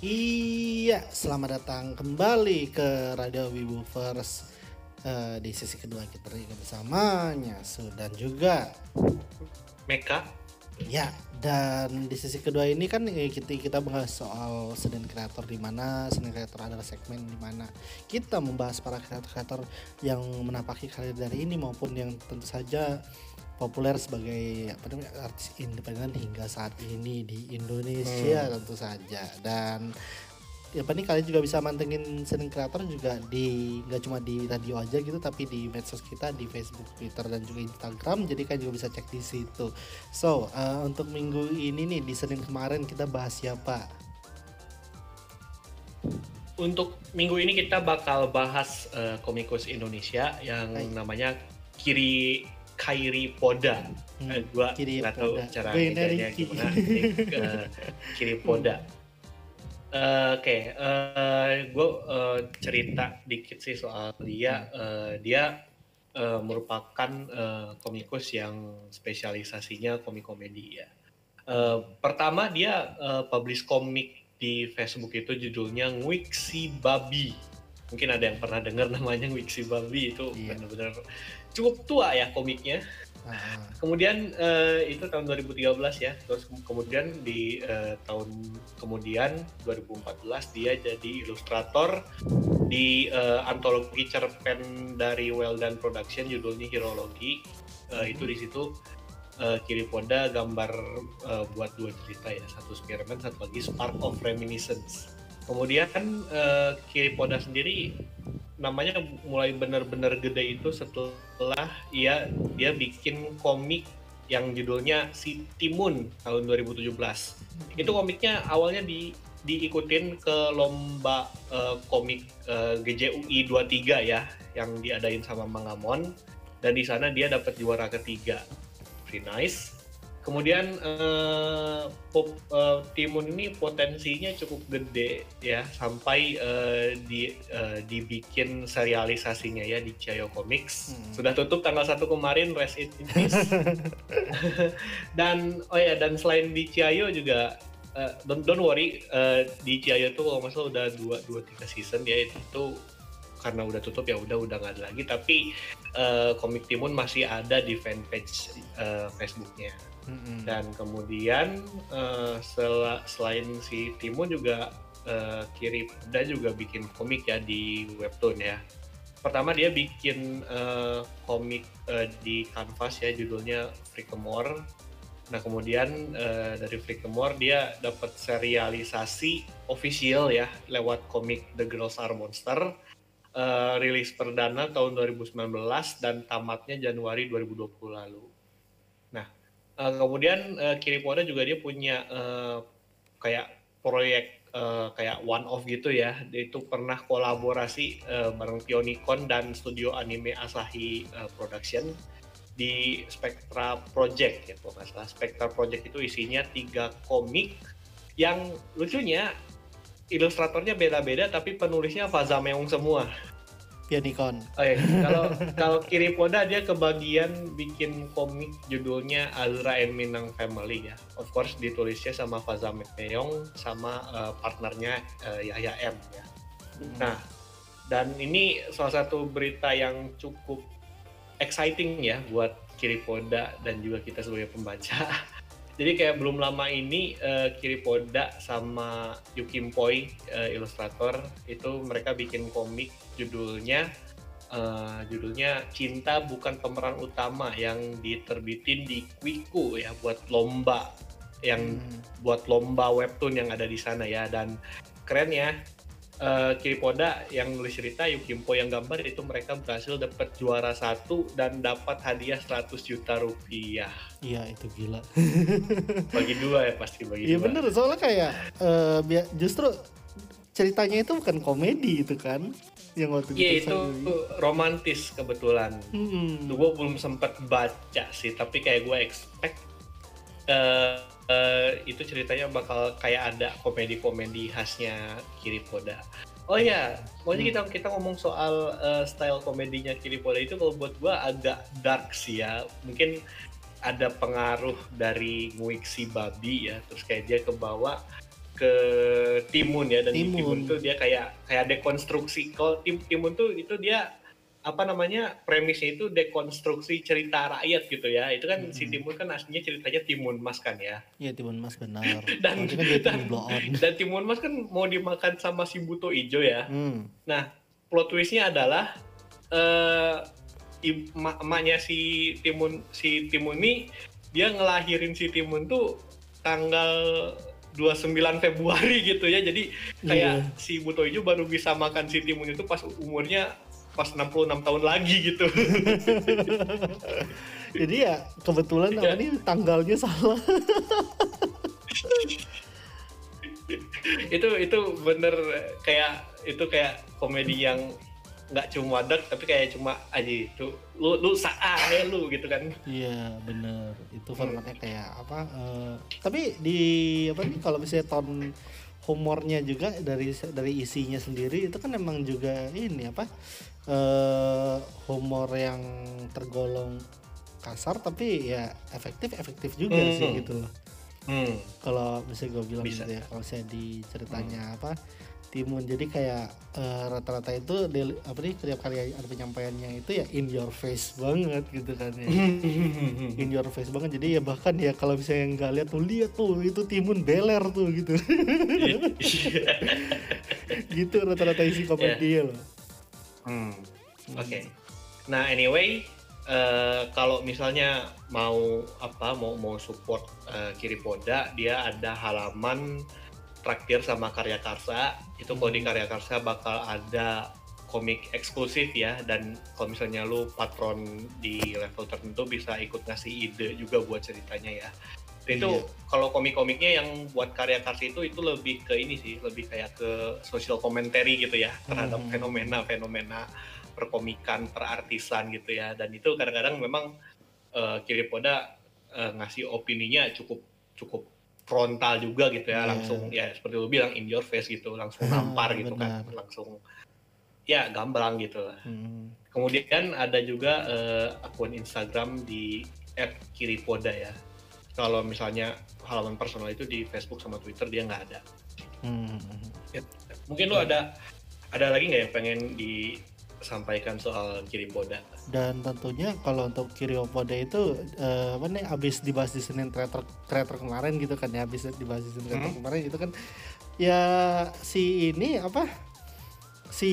Iya, selamat datang kembali ke Radio Wibu First uh, di sesi kedua kita bersama Nyasu dan juga Meka. Ya, dan di sesi kedua ini kan eh, kita kita bahas soal seni kreator di mana seni kreator adalah segmen di mana kita membahas para kreator-kreator yang menapaki karir dari ini maupun yang tentu saja populer sebagai apa namanya artis independen hingga saat ini di Indonesia hmm. tentu saja dan ya nih kalian juga bisa mantengin sering kreator juga di nggak cuma di radio aja gitu tapi di medsos kita di Facebook, Twitter dan juga Instagram jadi kalian juga bisa cek di situ. So uh, untuk minggu ini nih di Senin kemarin kita bahas siapa? Untuk minggu ini kita bakal bahas uh, komikus Indonesia yang Hai. namanya Kiri Kairi Poda. Hmm, uh, gua nggak tahu cara ngejanya gimana. uh, Kiri Poda. Uh, Oke, okay. uh, gue uh, cerita dikit sih soal dia. Uh, dia uh, merupakan uh, komikus yang spesialisasinya komik komedi ya. Uh, pertama dia uh, publish komik di Facebook itu judulnya Ngwiksi Babi. Mungkin ada yang pernah dengar namanya Ngwiksi Babi itu iya. benar-benar cukup tua ya komiknya. Ah. Kemudian uh, itu tahun 2013 ya. Terus kemudian di uh, tahun kemudian 2014 dia jadi ilustrator di uh, antologi cerpen dari Well Done Production judulnya Hirologi. Uh, itu di situ uh, kiri poda gambar uh, buat dua cerita ya, satu Spiderman, satu lagi Spark of Reminiscence. Kemudian uh, kiri poda sendiri namanya mulai benar-benar gede itu setelah ia dia bikin komik yang judulnya Si Timun tahun 2017. Itu komiknya awalnya di diikutin ke lomba uh, komik uh, GJUI 23 ya yang diadain sama Mangamon dan di sana dia dapat juara ketiga. Pretty nice. Kemudian uh, pop, uh, Timun ini potensinya cukup gede ya sampai uh, di uh, dibikin serialisasinya ya di Ciao Comics. Hmm. Sudah tutup tanggal 1 kemarin rest in peace. dan oh ya dan selain di Ciao juga uh, don't, don't worry uh, di Ciao itu kalau nggak salah udah dua dua tiga season ya itu karena udah tutup ya udah udah nggak ada lagi tapi uh, komik Timun masih ada di fanpage uh, Facebooknya Dan kemudian uh, sel- selain si Timun juga uh, Kiri Pada juga bikin komik ya di webtoon ya. Pertama dia bikin uh, komik uh, di kanvas ya judulnya Freakamore. Nah kemudian uh, dari Freakamore dia dapat serialisasi official ya lewat komik The Girls Are Monster. Uh, rilis perdana tahun 2019 dan tamatnya Januari 2020 lalu. Uh, kemudian uh, Kiripoda juga dia punya uh, kayak proyek uh, kayak one off gitu ya. Dia itu pernah kolaborasi uh, bareng Pionicon dan studio anime Asahi uh, Production di Spectra Project ya kalau nggak salah. Spectra Project itu isinya tiga komik yang lucunya ilustratornya beda-beda tapi penulisnya Faza Meong Pionicon. Oh iya, kalau kalau kiri poda dia kebagian bikin komik judulnya Azura and Minang Family ya. Of course ditulisnya sama Faza Meong sama uh, partnernya uh, Yahya M ya. Hmm. Nah, dan ini salah satu berita yang cukup exciting ya buat kiri poda dan juga kita sebagai pembaca. Jadi kayak belum lama ini uh, Kiri Poda sama Yukim Poi uh, ilustrator itu mereka bikin komik judulnya uh, judulnya Cinta Bukan Pemeran Utama yang diterbitin di Quiku ya buat lomba yang hmm. buat lomba webtoon yang ada di sana ya dan keren ya uh, Kiripoda yang nulis cerita Yukimpo yang gambar itu mereka berhasil dapat juara satu dan dapat hadiah 100 juta rupiah. Iya itu gila. bagi dua ya pasti bagi iya, dua. Iya bener soalnya kayak uh, justru ceritanya itu bukan komedi itu kan yang waktu Iya itu romantis kebetulan. Hmm. Gue belum sempat baca sih tapi kayak gue expect uh, uh, itu ceritanya bakal kayak ada komedi-komedi khasnya Kiripoda. Oh iya, pokoknya kita kita ngomong soal uh, style komedinya Kiripoda itu kalau buat gua agak dark sih ya. Mungkin ada pengaruh dari Nguiksi Babi ya, terus kayak dia kebawa ke Timun ya dan Timun. Timun tuh dia kayak kayak dekonstruksi kalau Tim Timun tuh itu dia apa namanya premisnya itu dekonstruksi cerita rakyat gitu ya itu kan hmm. si Timun kan aslinya ceritanya Timun Mas kan ya iya Timun Mas benar dan kan dan, dan Timun Mas kan mau dimakan sama si Buto Ijo ya hmm. nah plot twistnya adalah uh, emaknya si Timun si Timun ini dia ngelahirin si Timun tuh tanggal 29 Februari gitu ya jadi kayak yeah. si Buto Ijo baru bisa makan si Timun itu pas umurnya pas 66 tahun lagi gitu. Jadi ya kebetulan ya. ini tanggalnya salah. itu itu bener kayak itu kayak komedi yang nggak cuma dark tapi kayak cuma aja itu lu lu saah ya lu gitu kan iya bener itu formatnya kayak apa uh, tapi di apa nih kalau misalnya ton humornya juga dari dari isinya sendiri itu kan emang juga ini apa uh, humor yang tergolong kasar tapi ya efektif efektif juga hmm. sih gitu loh. Hmm. Kalau misalnya gue bilang Bisa. gitu ya, kalau saya di ceritanya hmm. apa Timun jadi kayak uh, rata-rata itu di, apa nih setiap kali ada penyampaiannya itu ya in your face banget gitu kan ya in your face banget jadi ya bahkan ya kalau misalnya nggak lihat tuh lihat tuh itu Timun beler tuh gitu gitu rata-rata isi komedi yeah. loh Hmm. Oke. Okay. Nah, anyway, uh, kalau misalnya mau apa mau mau support uh, Kiri Poda, dia ada halaman traktir sama Karya Karsa. Itu kalau di hmm. Karya Karsa bakal ada komik eksklusif ya dan kalau misalnya lu patron di level tertentu bisa ikut ngasih ide juga buat ceritanya ya. Itu iya. kalau komik-komiknya yang buat karya karsa itu itu lebih ke ini sih, lebih kayak ke social commentary gitu ya terhadap hmm. fenomena-fenomena perkomikan, perartisan gitu ya. Dan itu kadang-kadang memang uh, Kiri Poda uh, ngasih opininya cukup cukup frontal juga gitu ya, yeah. langsung ya seperti lu bilang in your face gitu, langsung nampar gitu kan, langsung ya gamblang gitu. Hmm. Kemudian ada juga uh, akun Instagram di @kiripoda ya kalau misalnya halaman personal itu di Facebook sama Twitter dia nggak ada. Hmm. Ya, mungkin lo ada ada lagi nggak yang pengen disampaikan soal kiri poda? Dan tentunya kalau untuk kiri poda itu uh, apa nih abis dibahas di Senin Treter Treter kemarin gitu kan ya abis dibahas di Senin hmm. kemarin gitu kan ya si ini apa si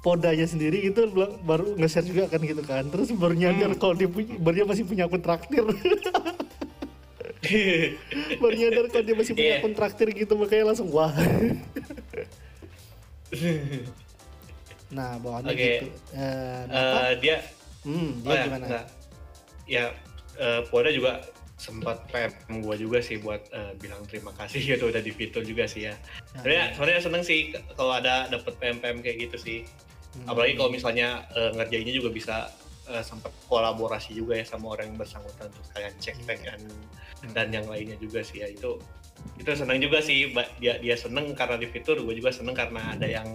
podanya sendiri itu baru nge-share juga kan gitu kan terus baru nyadar hmm. kalau dia punya baru dia masih punya akun traktir baru nyadar kalau dia masih punya yeah. akun traktir gitu makanya langsung wah nah bawaannya okay. gitu uh, uh, dia hmm, dia oh ya, gimana nah, ya uh, Poda juga sempat PM gue juga sih buat uh, bilang terima kasih gitu udah di fitur juga sih ya. Sebenarnya sebenarnya seneng sih kalau ada dapet PM PM kayak gitu sih hmm. apalagi kalau misalnya uh, ngerjainnya juga bisa uh, sempat kolaborasi juga ya sama orang yang bersangkutan untuk kalian cek tag dan hmm. dan yang lainnya juga sih ya itu itu senang juga sih dia dia seneng karena di fitur gue juga seneng karena ada yang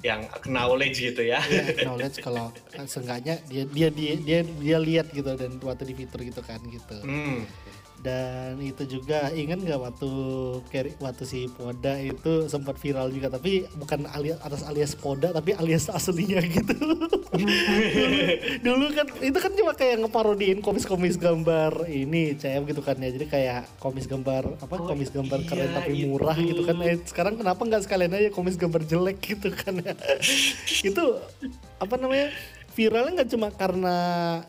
yang acknowledge gitu ya. ya acknowledge kalau kan seenggaknya dia dia dia dia dia lihat gitu dan waktu di fitur gitu kan gitu. Hmm dan itu juga ingat nggak waktu waktu si Poda itu sempat viral juga tapi bukan alias atas alias Poda tapi alias aslinya gitu. Dulu, dulu kan itu kan cuma kayak ngeparodiin komis-komis gambar ini CM gitu kan ya. Jadi kayak komis gambar apa oh, komis gambar iya, keren tapi murah itu. gitu kan. Eh, sekarang kenapa nggak sekalian aja komis gambar jelek gitu kan ya? Itu apa namanya viralnya nggak cuma karena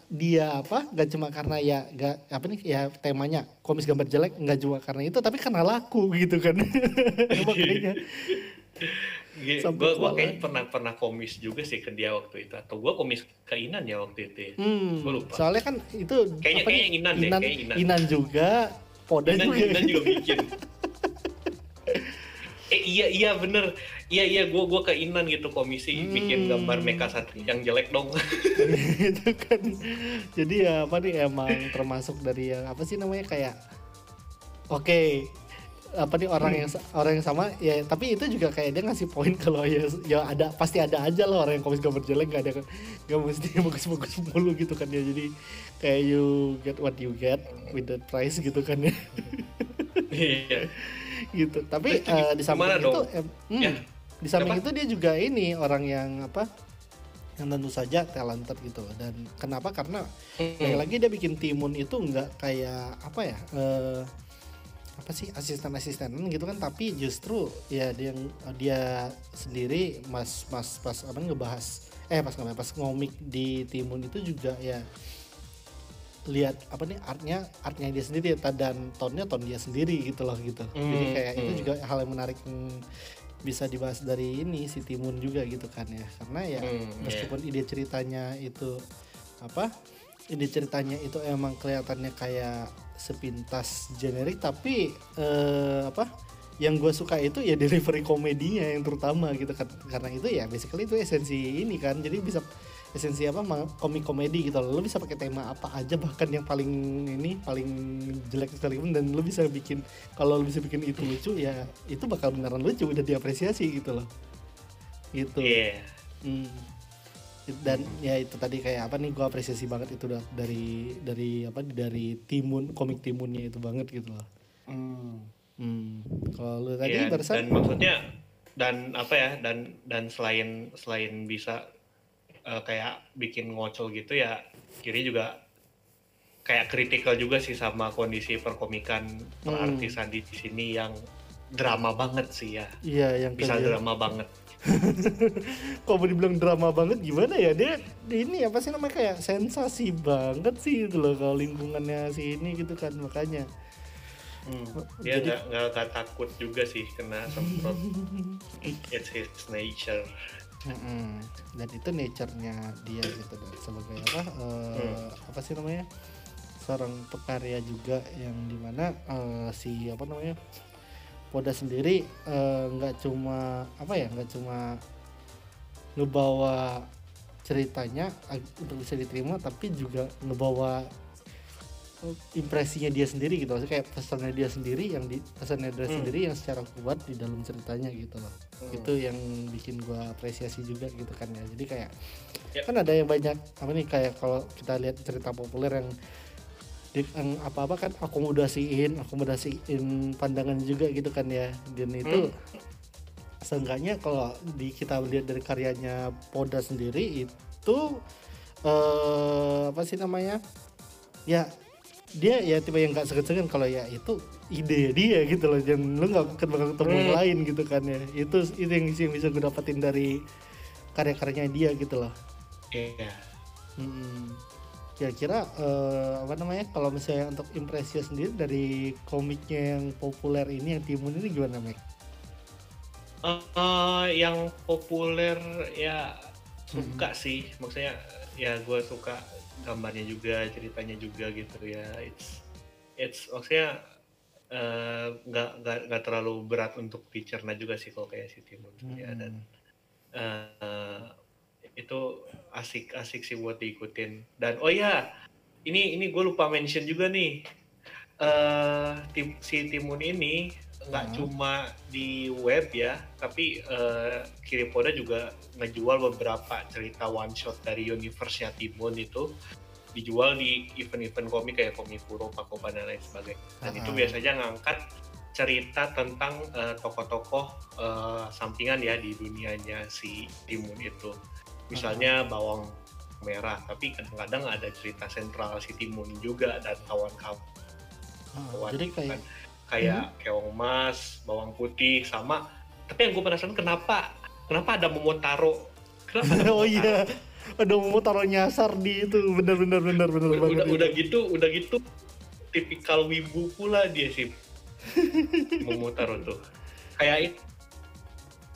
dia apa nggak cuma karena ya nggak apa nih ya temanya komis gambar jelek nggak cuma karena itu tapi karena laku gitu kan. Makanya gue gue kayaknya pernah pernah komis juga sih ke dia waktu itu atau gue komis ke Inan ya waktu itu ya. hmm, gue lupa. soalnya kan itu kayaknya kayaknya Inan, deh Inan, Inan. Inan juga Poda Inan, juga. Inan juga bikin iya iya bener. Iya iya gue gue keinan gitu komisi hmm. bikin gambar Mecha Satria yang jelek dong. Itu kan. Jadi ya apa nih emang termasuk dari yang apa sih namanya kayak oke okay, apa nih orang yang orang yang sama ya tapi itu juga kayak dia ngasih poin kalau ya ya ada pasti ada aja loh orang yang komis gambar jelek gak ada gak mesti bagus-bagus mulu gitu kan ya. Jadi kayak you get what you get with the price gitu kan ya. Iya gitu. Tapi uh, di samping itu eh, hmm, ya. di samping itu dia juga ini orang yang apa yang tentu saja talented gitu. Dan kenapa? Karena hmm. lagi dia bikin timun itu nggak kayak apa ya uh, apa sih asisten asisten gitu kan. Tapi justru ya dia dia sendiri mas mas pas apa ngebahas eh pas ngebahas pas ngomik di timun itu juga ya lihat apa nih artnya artnya dia sendiri dan tonnya ton dia sendiri gitu loh gitu mm, jadi kayak mm. itu juga hal yang menarik yang bisa dibahas dari ini si Timun juga gitu kan ya karena ya mm, meskipun yeah. ide ceritanya itu apa ide ceritanya itu emang kelihatannya kayak sepintas generik tapi eh, apa yang gue suka itu ya delivery komedinya yang terutama gitu kan karena itu ya basically itu esensi ini kan jadi bisa esensi apa komik komedi gitu loh lo bisa pakai tema apa aja bahkan yang paling ini paling jelek sekalipun dan lo bisa bikin kalau lo bisa bikin itu lucu ya itu bakal beneran lucu udah diapresiasi gitu loh gitu yeah. hmm. dan ya itu tadi kayak apa nih gue apresiasi banget itu dari dari apa dari timun komik timunnya itu banget gitu loh hmm. Hmm. kalau lo tadi yeah, barusan dan maksudnya dan apa ya dan dan selain selain bisa uh, kayak bikin ngocol gitu ya kiri juga kayak kritikal juga sih sama kondisi perkomikan hmm. di sini yang drama banget sih ya. Iya, yang bisa kerja. drama banget. Kok mau dibilang drama banget gimana ya? Dia ini apa sih namanya kayak sensasi banget sih itu loh kalau lingkungannya si ini gitu kan makanya. Hmm, dia nggak takut juga sih kena semprot. It's his nature mm-hmm. dan itu nature-nya dia gitu sebagai apa uh, mm. apa sih namanya seorang pekarya juga yang di mana uh, si apa namanya Poda sendiri eh, nggak uh, cuma apa ya nggak cuma ngebawa ceritanya untuk bisa diterima tapi juga ngebawa impresinya dia sendiri gitu maksudnya kayak pesannya dia sendiri yang di pesannya dia hmm. sendiri yang secara kuat di dalam ceritanya gitu loh hmm. itu yang bikin gua apresiasi juga gitu kan ya jadi kayak yep. kan ada yang banyak apa nih kayak kalau kita lihat cerita populer yang di, yang apa apa kan akomodasiin akomodasiin pandangan juga gitu kan ya dan itu hmm. seenggaknya kalau di kita lihat dari karyanya Poda sendiri itu eh, apa sih namanya ya dia ya tipe yang gak segan-segan kalau ya itu ide dia gitu loh dan lu nggak akan bakal ketemu hmm. lain gitu kan ya itu itu yang, yang bisa gue dapetin dari karya-karyanya dia gitu loh iya yeah. hmm. kira-kira uh, apa namanya kalau misalnya untuk impresi sendiri dari komiknya yang populer ini yang timun ini gimana Mek? Uh, uh, yang populer ya suka hmm. sih maksudnya ya gue suka gambarnya juga ceritanya juga gitu ya. It's it's maksudnya eh, nggak uh, nggak nggak terlalu berat untuk dicerna juga sih kalau kayak si Timun hmm. ya dan uh, itu asik asik sih buat diikutin. Dan oh ya ini ini gue lupa mention juga nih. Uh, tim si Timun ini nggak hmm. cuma di web ya, tapi uh, Kiripoda juga ngejual beberapa cerita one shot dari universe-nya Timun itu dijual di event-event komik kayak Komikuro, Pakoban dan lain sebagainya. Dan uh itu biasanya ngangkat cerita tentang uh, tokoh-tokoh uh, sampingan ya di dunianya si Timun itu. Misalnya uh bawang merah, tapi kadang-kadang ada cerita sentral si Timun juga dan kawan-kawan. Uh, jadi kayak kan kayak hmm. keong emas, bawang putih sama. Tapi yang gue penasaran kenapa kenapa ada Momotaro? Kenapa ada oh iya. Ada Momotaro nyasar di itu bener-bener bener bener udah, banget. Udah, udah gitu, udah gitu tipikal wibu pula dia sih. Momotaro tuh. Kayak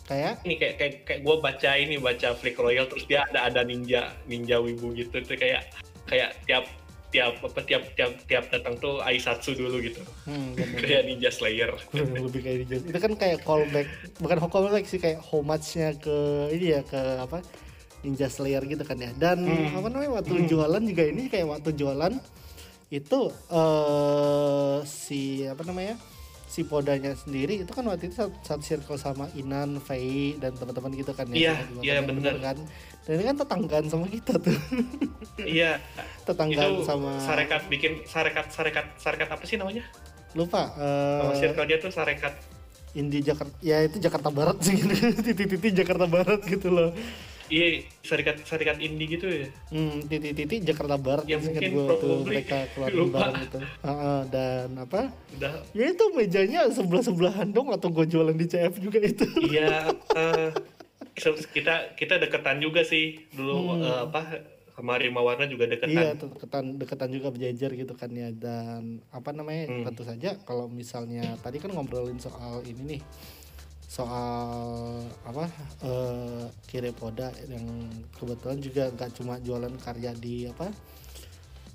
kayak ini kayak kayak, kayak gue baca ini baca Flick Royal terus dia ada ada ninja ninja wibu gitu tuh kayak kayak tiap tiap apa tiap tiap tiap datang tuh Aisatsu dulu gitu. Hmm, kayak Ninja Slayer. Lebih kayak Ninja itu kan kayak callback bukan callback sih kayak homage-nya ke ini ya ke apa Ninja Slayer gitu kan ya. Dan hmm. apa namanya waktu hmm. jualan juga ini kayak waktu jualan itu uh, si apa namanya si podanya sendiri itu kan waktu itu satu, circle sama Inan, Fei dan teman-teman gitu kan ya. Iya, iya benar kan. Dan ini kan tetanggaan sama kita tuh. Iya. tetanggaan itu sama Sarekat bikin Sarekat Sarekat Sarekat apa sih namanya? Lupa. Uh... Nama circle dia tuh Sarekat indie Jakarta ya itu Jakarta Barat sih titik-titik Jakarta Barat gitu loh Iya, serikat serikat indie gitu ya. Hmm, titik-titik Jakarta Barat ya mungkin gua tuh mereka keluar bareng gitu. Uh, uh, dan apa? Udah. Ya itu mejanya sebelah sebelahan dong atau gue jualan di CF juga itu. Iya. Uh, kita kita deketan juga sih dulu hmm. uh, apa sama Rima Warna juga deketan. Iya, deketan deketan juga berjajar gitu kan ya dan apa namanya? Hmm. Tentu saja kalau misalnya tadi kan ngobrolin soal ini nih soal apa uh, Kirepoda yang kebetulan juga nggak cuma jualan karya di apa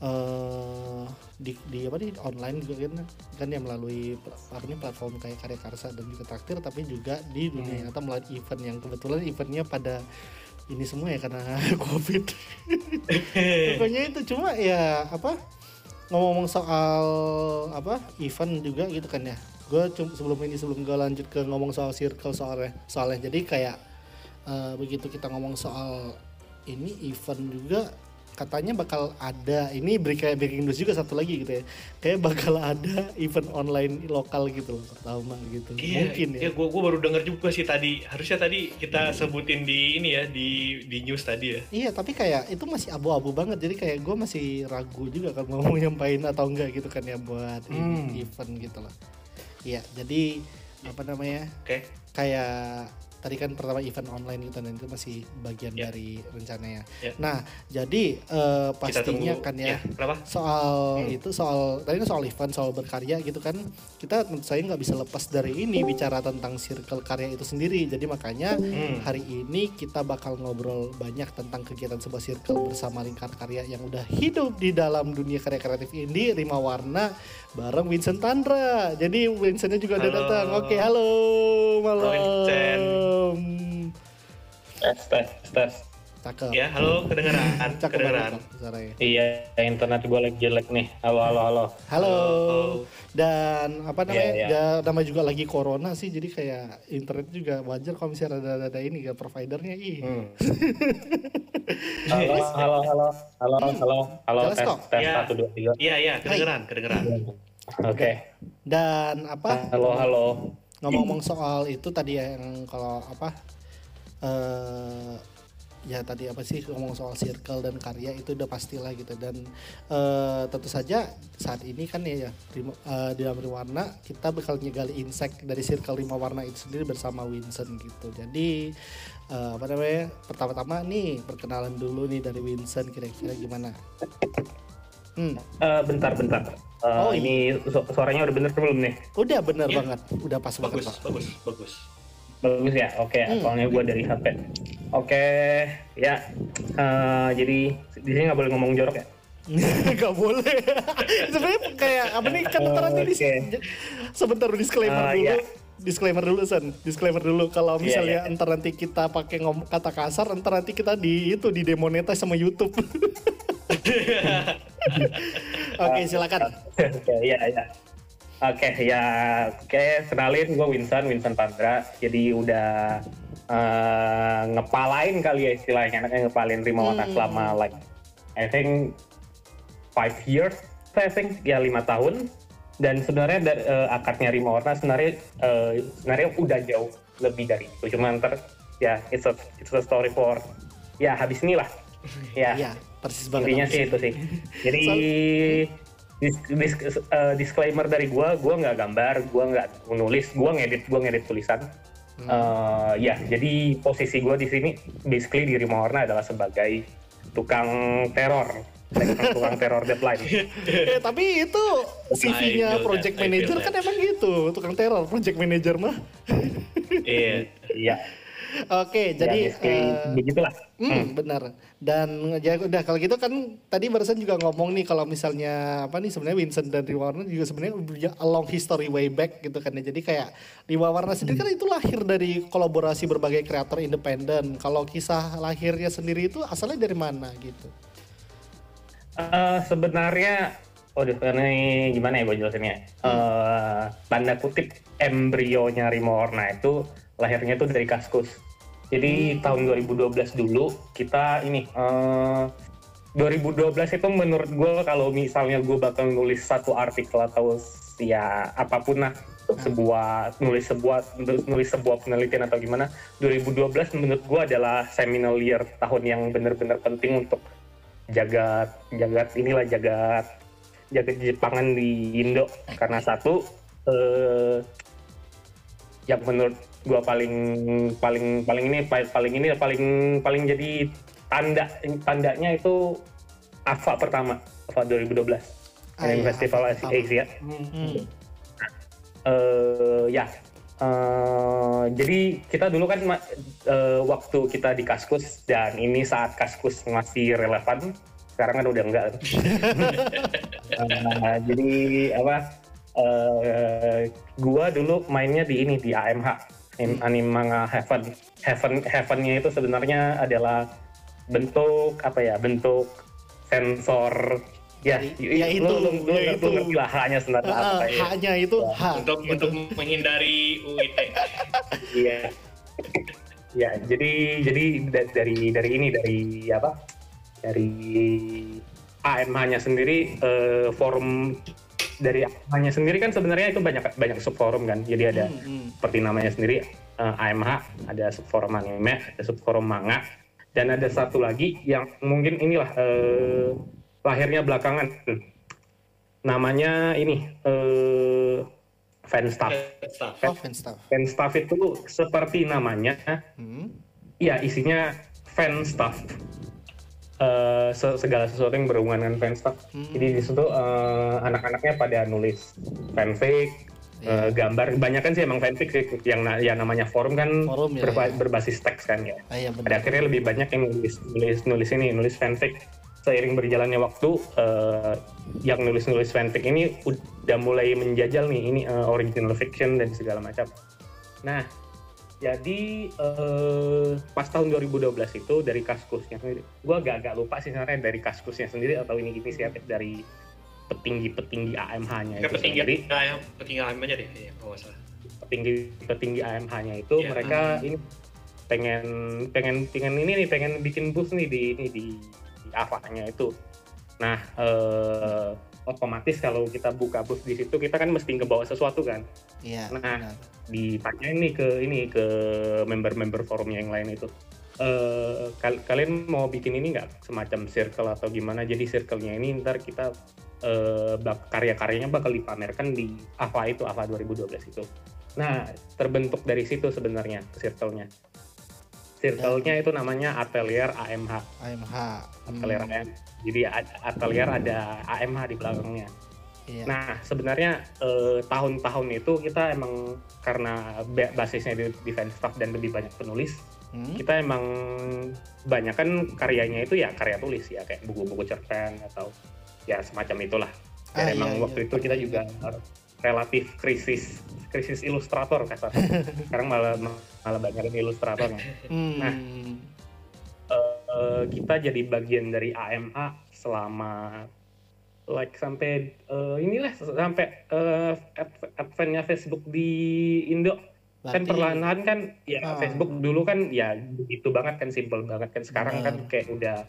uh, di, di apa di online juga kan kan ya melalui ini platform kayak karya karsa dan juga traktir tapi juga di dunia hmm. nyata melalui event yang kebetulan eventnya pada ini semua ya karena covid pokoknya itu cuma ya apa ngomong-ngomong soal apa event juga gitu kan ya gue sebelum ini sebelum gue lanjut ke ngomong soal circle soalnya soalnya jadi kayak uh, begitu kita ngomong soal ini event juga katanya bakal ada ini beri kayak breaking news juga satu lagi gitu ya. Kayak bakal ada event online lokal gitu loh pertama gitu. Iya, mungkin ya. iya gue gue baru dengar juga sih tadi. Harusnya tadi kita sebutin di ini ya di di news tadi ya. Iya tapi kayak itu masih abu-abu banget. Jadi kayak gue masih ragu juga kan mau nyampain atau enggak gitu kan ya buat hmm. event gitu loh Iya, jadi apa namanya? Oke. Okay. Kayak tadi kan pertama event online gitu dan itu masih bagian yeah. dari rencananya. Yeah. Nah, jadi uh, pastinya kan ya yeah. soal hmm. itu soal tadi kan soal event soal berkarya gitu kan kita saya nggak bisa lepas dari ini bicara tentang circle karya itu sendiri. Jadi makanya hmm. hari ini kita bakal ngobrol banyak tentang kegiatan sebuah circle bersama lingkar karya yang udah hidup di dalam dunia karya kreatif ini Rima Warna bareng Vincent Tandra. Jadi Vincentnya juga udah datang. Oke, halo malam. Vincent. Tes, tes, tes. Cakep. Ya, halo, kedengeran. Cakep kedengeran. Iya, internet gue lagi jelek nih. Halo, halo, halo. Halo. Dan apa namanya? Yeah, yeah. Ya, nama juga lagi corona sih, jadi kayak internet juga wajar kalau misalnya ada ada ini ya providernya ih. Hmm. halo, halo, halo, halo, hmm. halo, halo, tes, tes, ya. satu, dua, tiga. Iya, iya, kedengeran, kedengeran. Oke. Okay. Dan apa? Halo, halo ngomong-ngomong soal itu tadi ya yang kalau apa uh, ya tadi apa sih ngomong soal circle dan karya itu udah pastilah gitu dan uh, tentu saja saat ini kan ya, ya uh, di dalam warna kita bakal nyegali insek dari circle lima warna itu sendiri bersama Winston gitu jadi uh, apa namanya pertama-tama nih perkenalan dulu nih dari Winston kira-kira gimana Hmm. Uh, bentar, bentar. Uh, oh, ini su suaranya udah bener belum nih? Udah bener ya. banget, udah pas bagus, banget. Bagus, bagus, bagus. Ya, oke. Okay. Hmm. Soalnya gue dari HP. Oke, okay. ya. Uh, jadi di sini nggak boleh ngomong jorok ya? Gak boleh. Sebenarnya kayak apa nih kan ntar nanti okay. sebentar disclaimer uh, dulu. Yeah. Disclaimer dulu San, disclaimer dulu kalau iya, misalnya yeah, yeah. entar nanti kita pakai ngomong kata kasar, entar nanti kita di itu di demonetize sama YouTube. Oke, silakan. Oke, ya, ya. Oke, ya, oke, kenalin gue Winston, Winston Pandra. Jadi udah uh, ngepalain kali ya istilahnya, anaknya ngepalin Rima Warna hmm. selama like, I think five years, I think ya lima tahun. Dan sebenarnya dari uh, akarnya Rima Warna sebenarnya uh, sebenarnya udah jauh lebih dari itu. Cuma ntar ya it's a it's a story for ya habis inilah. Ya. Yeah persis banget intinya sih itu sih jadi dis, dis, uh, disclaimer dari gue gue nggak gambar gue nggak menulis gue ngedit gue ngedit tulisan hmm. uh, ya jadi posisi gue di sini basically di Rima Warna adalah sebagai tukang teror tukang teror deadline. eh, tapi itu CV-nya project manager kan emang gitu, tukang teror project manager mah. Iya. Iya. Oke, ya, jadi uh, begitulah. Hmm, hmm. benar. Dan ya udah kalau gitu kan tadi barusan juga ngomong nih kalau misalnya apa nih sebenarnya Vincent dan Riwa Warna juga sebenarnya punya a long history way back gitu kan ya. Jadi kayak Riwa Warna sendiri kan itu lahir dari kolaborasi berbagai kreator independen. Kalau kisah lahirnya sendiri itu asalnya dari mana gitu? Uh, sebenarnya Oh, ini gimana ya gue jelasinnya? Hmm. Uh, tanda kutip embrionya Rimo Warna itu lahirnya itu dari Kaskus. Jadi hmm. tahun 2012 dulu kita ini uh, eh, 2012 itu menurut gue kalau misalnya gue bakal nulis satu artikel atau ya apa pun lah untuk hmm. sebuah nulis sebuah nulis sebuah penelitian atau gimana 2012 menurut gue adalah seminal year tahun yang benar-benar penting untuk jagat jagat inilah jagat jagat Jepangan di Indo karena satu eh, yang menurut gue paling paling paling ini paling ini paling paling jadi tanda tandanya itu AFA pertama AFA 2012 ah, iya, Festival Asia. Hmm. Uh, ya, uh, jadi kita dulu kan uh, waktu kita di Kaskus dan ini saat Kaskus masih relevan, sekarang kan udah enggak. uh, jadi apa? Uh, gua dulu mainnya di ini di AMH, hmm. Anime manga Heaven. Heaven Heavennya itu sebenarnya adalah bentuk apa ya? Bentuk sensor Ya, ya itu, lu, lu, lu, ya itu. lu ngerti lah haknya sebenarnya uh, apa ya. Haknya itu ya. hak. Untuk gitu. untuk menghindari UIT. Iya. ya, jadi jadi dari dari ini dari apa? Dari AMH-nya sendiri uh, forum dari AMH-nya sendiri kan sebenarnya itu banyak banyak subforum kan. Jadi ada hmm, hmm. seperti namanya sendiri uh, eh, AMH, ada subforum anime, ada subforum manga, dan ada satu lagi yang mungkin inilah uh, lahirnya belakangan. Namanya ini uh, fan staff. Oh, fan staff. Fan staff itu seperti namanya. Hmm. Iya, hmm. isinya fan staff. Uh, segala sesuatu yang berhubungan dengan fan staff. Hmm. Jadi di situ uh, anak-anaknya pada nulis fanfic, yeah. uh, gambar. Banyak kan sih emang fanfic sih yang yang namanya forum kan forum, ya, berba ya. berbasis teks kan ya. Ah, iya, Pada akhirnya lebih banyak yang nulis nulis nulis ini nulis fanfic seiring berjalannya waktu uh, yang nulis-nulis fanfic ini udah mulai menjajal nih ini uh, original fiction dan segala macam. Nah, jadi uh, pas tahun 2012 itu dari kaskusnya sendiri, gue agak-agak lupa sih sebenarnya dari kaskusnya sendiri atau ini inisiatif dari petinggi-petinggi AMH-nya itu petinggi, sendiri. AMH, petinggi AMH-nya deh, kalau salah. Petinggi petinggi AMH-nya itu yeah. mereka uh. ini pengen pengen pengen ini nih pengen bikin booth nih di ini di avanya itu. Nah, eh, otomatis kalau kita buka booth di situ kita kan mesti ngebawa sesuatu kan. Iya. Nah, benar. ditanya ini ke ini ke member-member forumnya yang lain itu. Uh, kal kalian mau bikin ini nggak semacam circle atau gimana? Jadi circle-nya ini ntar kita uh, karya-karyanya bakal dipamerkan di AVA itu, AVA 2012 itu. Nah, terbentuk dari situ sebenarnya circle-nya circle-nya itu namanya Atelier AMH. AMH. Atelier hmm. AMH. Jadi Atelier hmm. ada AMH di belakangnya. Iya. Nah, sebenarnya eh, tahun-tahun itu kita emang karena basisnya di defense staff dan lebih banyak penulis, hmm? kita emang banyak kan karyanya itu ya karya tulis ya kayak buku-buku cerpen atau ya semacam itulah. Dan ah, emang iya, waktu iya. itu kita juga relatif krisis krisis ilustrator kasar. Sekarang malah malah banyak ilustrator hmm. nah uh, kita jadi bagian dari AMA selama like sampai uh, inilah sampai uh, adventnya Facebook di Indo. Berarti, kan perlahan-lahan kan ya uh, Facebook dulu kan ya begitu banget kan simple banget kan. Sekarang uh, kan kayak udah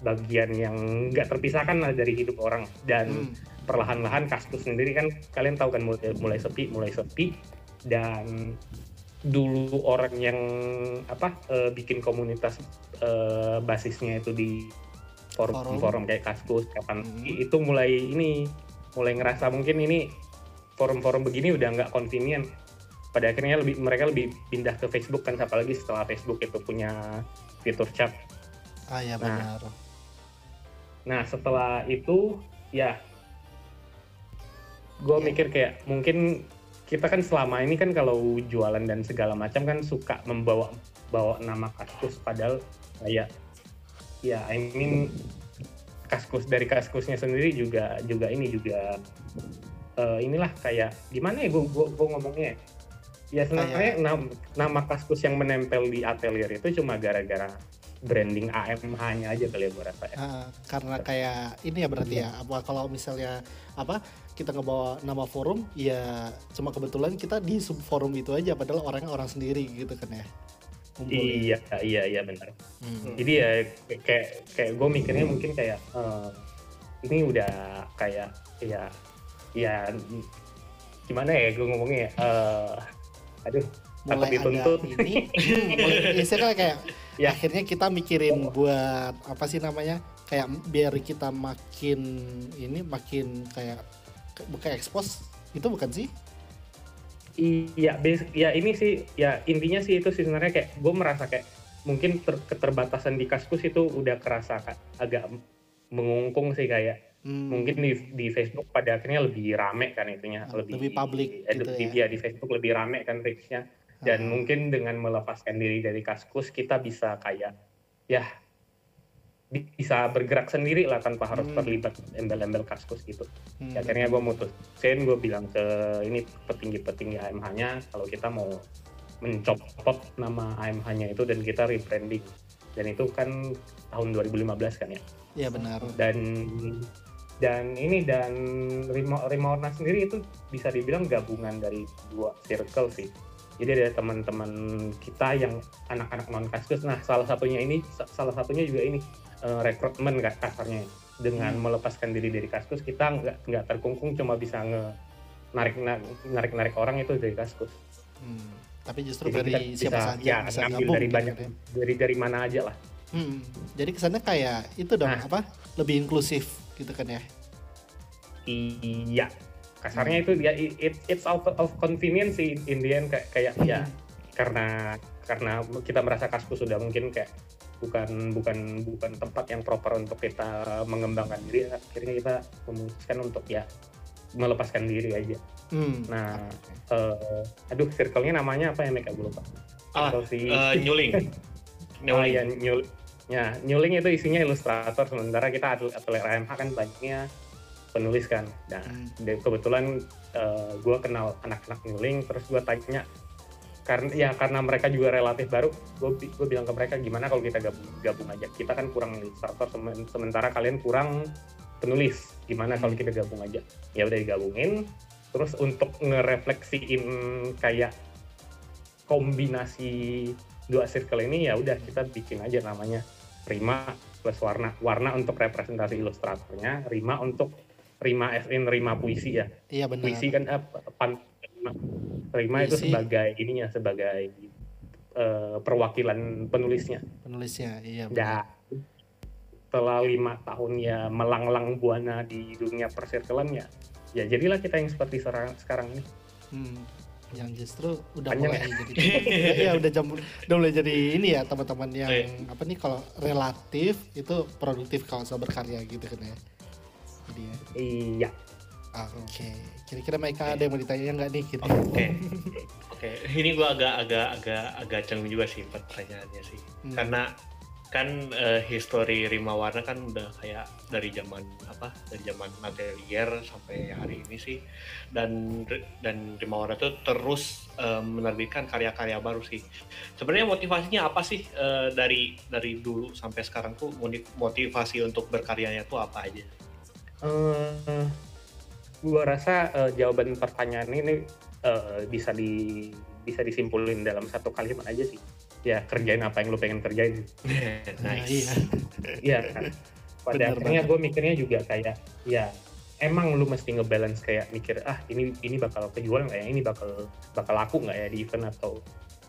bagian yang nggak terpisahkan lah dari hidup orang. Dan hmm. perlahan-lahan kaskus sendiri kan kalian tahu kan mulai, mulai sepi mulai sepi. Dan dulu orang yang apa uh, bikin komunitas uh, basisnya itu di forum forum, forum kayak Kaskus kapan hmm. itu mulai ini mulai ngerasa mungkin ini forum-forum begini udah nggak convenient. Pada akhirnya lebih mereka lebih pindah ke Facebook kan apalagi setelah Facebook itu punya fitur chat. Ah ya benar. Nah, nah setelah itu ya gue ya. mikir kayak mungkin kita kan selama ini kan kalau jualan dan segala macam kan suka membawa bawa nama kaskus padahal kayak ya I mean kaskus dari kaskusnya sendiri juga juga ini juga uh, inilah kayak gimana ya gue gue ngomongnya ya? Sebenarnya nama, nama kaskus yang menempel di atelier itu cuma gara-gara branding AMH-nya aja kali ya gue rasa ya. Uh, karena kayak ini ya berarti ya apa kalau misalnya apa kita ngebawa nama forum ya cuma kebetulan kita di sub forum itu aja padahal orangnya orang sendiri gitu kan ya. iya iya iya benar. Hmm. Jadi ya kayak kayak gue mikirnya mungkin kayak uh, ini udah kayak ya ya gimana ya gue ngomongnya ya uh, aduh mulai dituntut ini hmm, kan kayak ya. akhirnya kita mikirin buat apa sih namanya kayak biar kita makin ini makin kayak buka ekspos itu bukan sih iya ya ini sih ya intinya sih itu sih sebenarnya kayak gue merasa kayak mungkin ter, keterbatasan di kaskus itu udah kerasa kan agak mengungkung sih kayak hmm. mungkin di di Facebook pada akhirnya lebih rame kan itunya hmm, lebih lebih publik gitu ya. ya di Facebook lebih rame kan reachnya dan hmm. mungkin dengan melepaskan diri dari kaskus kita bisa kayak ya bisa bergerak sendiri lah tanpa harus hmm. terlibat embel-embel kaskus gitu. Hmm. Ya, akhirnya gue mutusin, gue bilang ke ini petinggi-petinggi AMH-nya kalau kita mau mencopot nama AMH-nya itu dan kita rebranding. Dan itu kan tahun 2015 kan ya. Iya benar. Dan dan ini dan Rima, sendiri itu bisa dibilang gabungan dari dua circle sih. Jadi ada teman-teman kita yang anak-anak non kaskus. Nah salah satunya ini salah satunya juga ini uh, rekrutmen gak kasarnya dengan hmm. melepaskan diri dari kaskus kita nggak nggak terkungkung cuma bisa nge narik narik narik orang itu dari kaskus hmm. tapi justru jadi dari siapa bisa, saja ya, bisa ngambil dari banyak gitu ya. dari dari mana aja lah hmm. jadi kesannya kayak itu dong nah, apa lebih inklusif gitu kan ya iya kasarnya hmm. itu ya it, it's out of convenience sih in the end kayak kayak ya, hmm. ya karena karena kita merasa kaskus sudah mungkin kayak bukan bukan bukan tempat yang proper untuk kita mengembangkan diri akhirnya kita memutuskan untuk ya melepaskan diri aja hmm. nah uh, aduh circle-nya namanya apa ya mereka gue lupa ah, si uh, nyuling nyuling. oh ya nyuling ya nyuling itu isinya ilustrator sementara kita atlet atlet RMH kan banyaknya penulis kan. Nah hmm. kebetulan uh, gue kenal anak-anak nyuling terus gue tanya karena ya karena mereka juga relatif baru gue gue bilang ke mereka gimana kalau kita gabung gabung aja? Kita kan kurang ilustrator sementara kalian kurang penulis. Gimana kalau kita gabung aja? Ya udah digabungin terus untuk ngerefleksiin kayak kombinasi dua circle ini ya udah kita bikin aja namanya Rima plus warna. Warna untuk representasi ilustratornya Rima untuk Rima as in Rima puisi ya iya benar puisi kan uh, pan, Rima itu sebagai ininya sebagai uh, perwakilan penulisnya. Penulisnya, iya. Ya, setelah lima tahun ya melanglang buana di dunia persirkelan ya, ya jadilah kita yang seperti sekarang, sekarang ini. Hmm, yang justru udah Panjang mulai ya? jadi ya udah jam udah mulai jadi ini ya teman-teman yang oh, iya. apa nih kalau relatif itu produktif kalau soal berkarya gitu kan ya. Ya. Iya. Oke. Okay. Kira-kira mereka ada yang mau ditanya nggak nih? Gitu. Oke. Okay. Oke. Okay. Ini gue agak agak agak agak canggung juga sih pertanyaannya sih. Hmm. Karena kan uh, history Rima Warna kan udah kayak dari zaman apa dari zaman atelier sampai hari ini sih dan dan Rima Warna tuh terus uh, menerbitkan karya-karya baru sih sebenarnya motivasinya apa sih uh, dari dari dulu sampai sekarang tuh motivasi untuk berkaryanya tuh apa aja? Uh, gua rasa uh, jawaban pertanyaan ini uh, bisa di bisa disimpulin dalam satu kalimat aja sih. Ya kerjain apa yang lu pengen kerjain. Nice. iya iya. Kan? Pada Bener akhirnya gue mikirnya juga kayak ya emang lu mesti ngebalance kayak mikir ah ini ini bakal kejual nggak ya? Ini bakal bakal laku nggak ya di event atau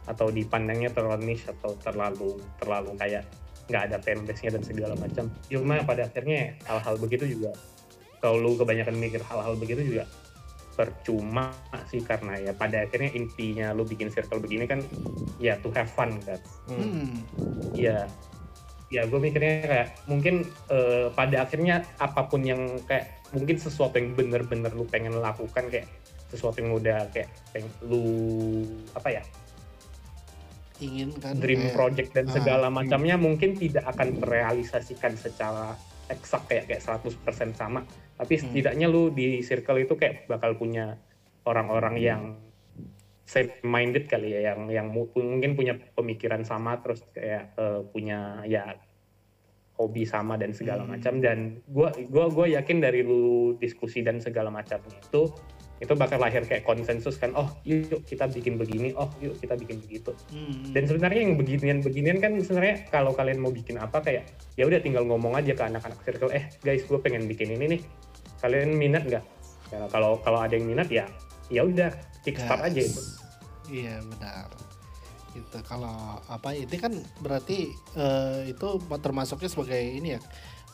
atau dipandangnya terlalu niche atau terlalu terlalu kayak nggak ada fanbase-nya dan segala macam. Cuma pada akhirnya hal-hal begitu juga kalau lu kebanyakan mikir hal-hal begitu juga percuma sih karena ya pada akhirnya intinya lu bikin circle begini kan ya to have fun kan hmm. ya ya gue mikirnya kayak mungkin uh, pada akhirnya apa pun yang kayak mungkin sesuatu yang bener-bener lu pengen lakukan kayak sesuatu yang udah kayak pengen lu apa ya ingin kan dream kayak, project dan ah, segala hmm. macamnya mungkin tidak akan terrealisasikan secara eksak kayak kayak 100% sama tapi hmm. setidaknya lu di circle itu kayak bakal punya orang-orang hmm. yang same minded kali ya yang yang mungkin punya pemikiran sama terus kayak uh, punya ya hobi sama dan segala hmm. macam dan gua gua gua yakin dari lu diskusi dan segala macamnya itu itu bakal lahir kayak konsensus kan oh yuk kita bikin begini oh yuk kita bikin begitu. Hmm. dan sebenarnya yang beginian beginian kan sebenarnya kalau kalian mau bikin apa kayak ya udah tinggal ngomong aja ke anak-anak circle eh guys gue pengen bikin ini nih. Kalian minat nggak? Ya, kalau kalau ada yang minat ya ya udah kickstart aja itu. Iya benar. Gitu kalau apa ini kan berarti uh, itu termasuknya sebagai ini ya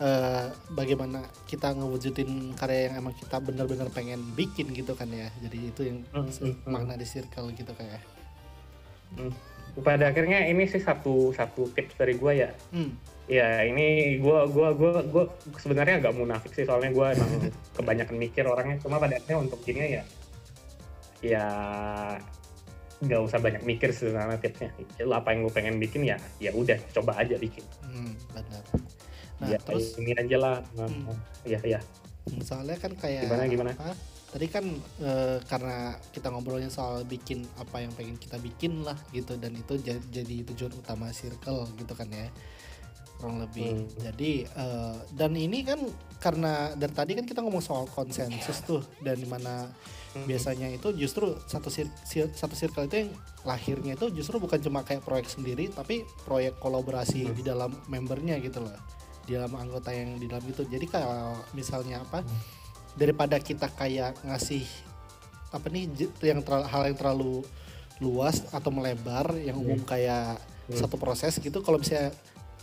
uh, bagaimana kita ngewujudin karya yang emang kita benar-benar pengen bikin gitu kan ya. Jadi itu yang mm -hmm. makna di circle gitu kayak mm. pada akhirnya ini sih satu satu tips dari gue ya. Mm. ya ini gue gua gua gua sebenarnya agak munafik sih soalnya gue emang kebanyakan mikir orangnya. Cuma pada akhirnya untuk gini ya ya nggak usah banyak mikir sebenarnya tipsnya. Apa yang gue pengen bikin ya ya udah coba aja bikin. Hmm, benar nah ya, terus ini aja lah hmm. ya ya soalnya kan kayak gimana gimana apa, tadi kan e, karena kita ngobrolnya soal bikin apa yang pengen kita bikin lah gitu dan itu jadi, jadi tujuan utama circle gitu kan ya kurang lebih hmm. jadi e, dan ini kan karena dari tadi kan kita ngomong soal konsensus tuh dan di mana hmm. biasanya itu justru satu sir, sir, satu circle itu yang lahirnya itu justru bukan cuma kayak proyek sendiri tapi proyek kolaborasi hmm. di dalam membernya gitu loh di dalam anggota yang di dalam itu jadi kalau misalnya apa daripada kita kayak ngasih apa nih yang terlalu, hal yang terlalu luas atau melebar yang umum hmm. kayak hmm. satu proses gitu kalau misalnya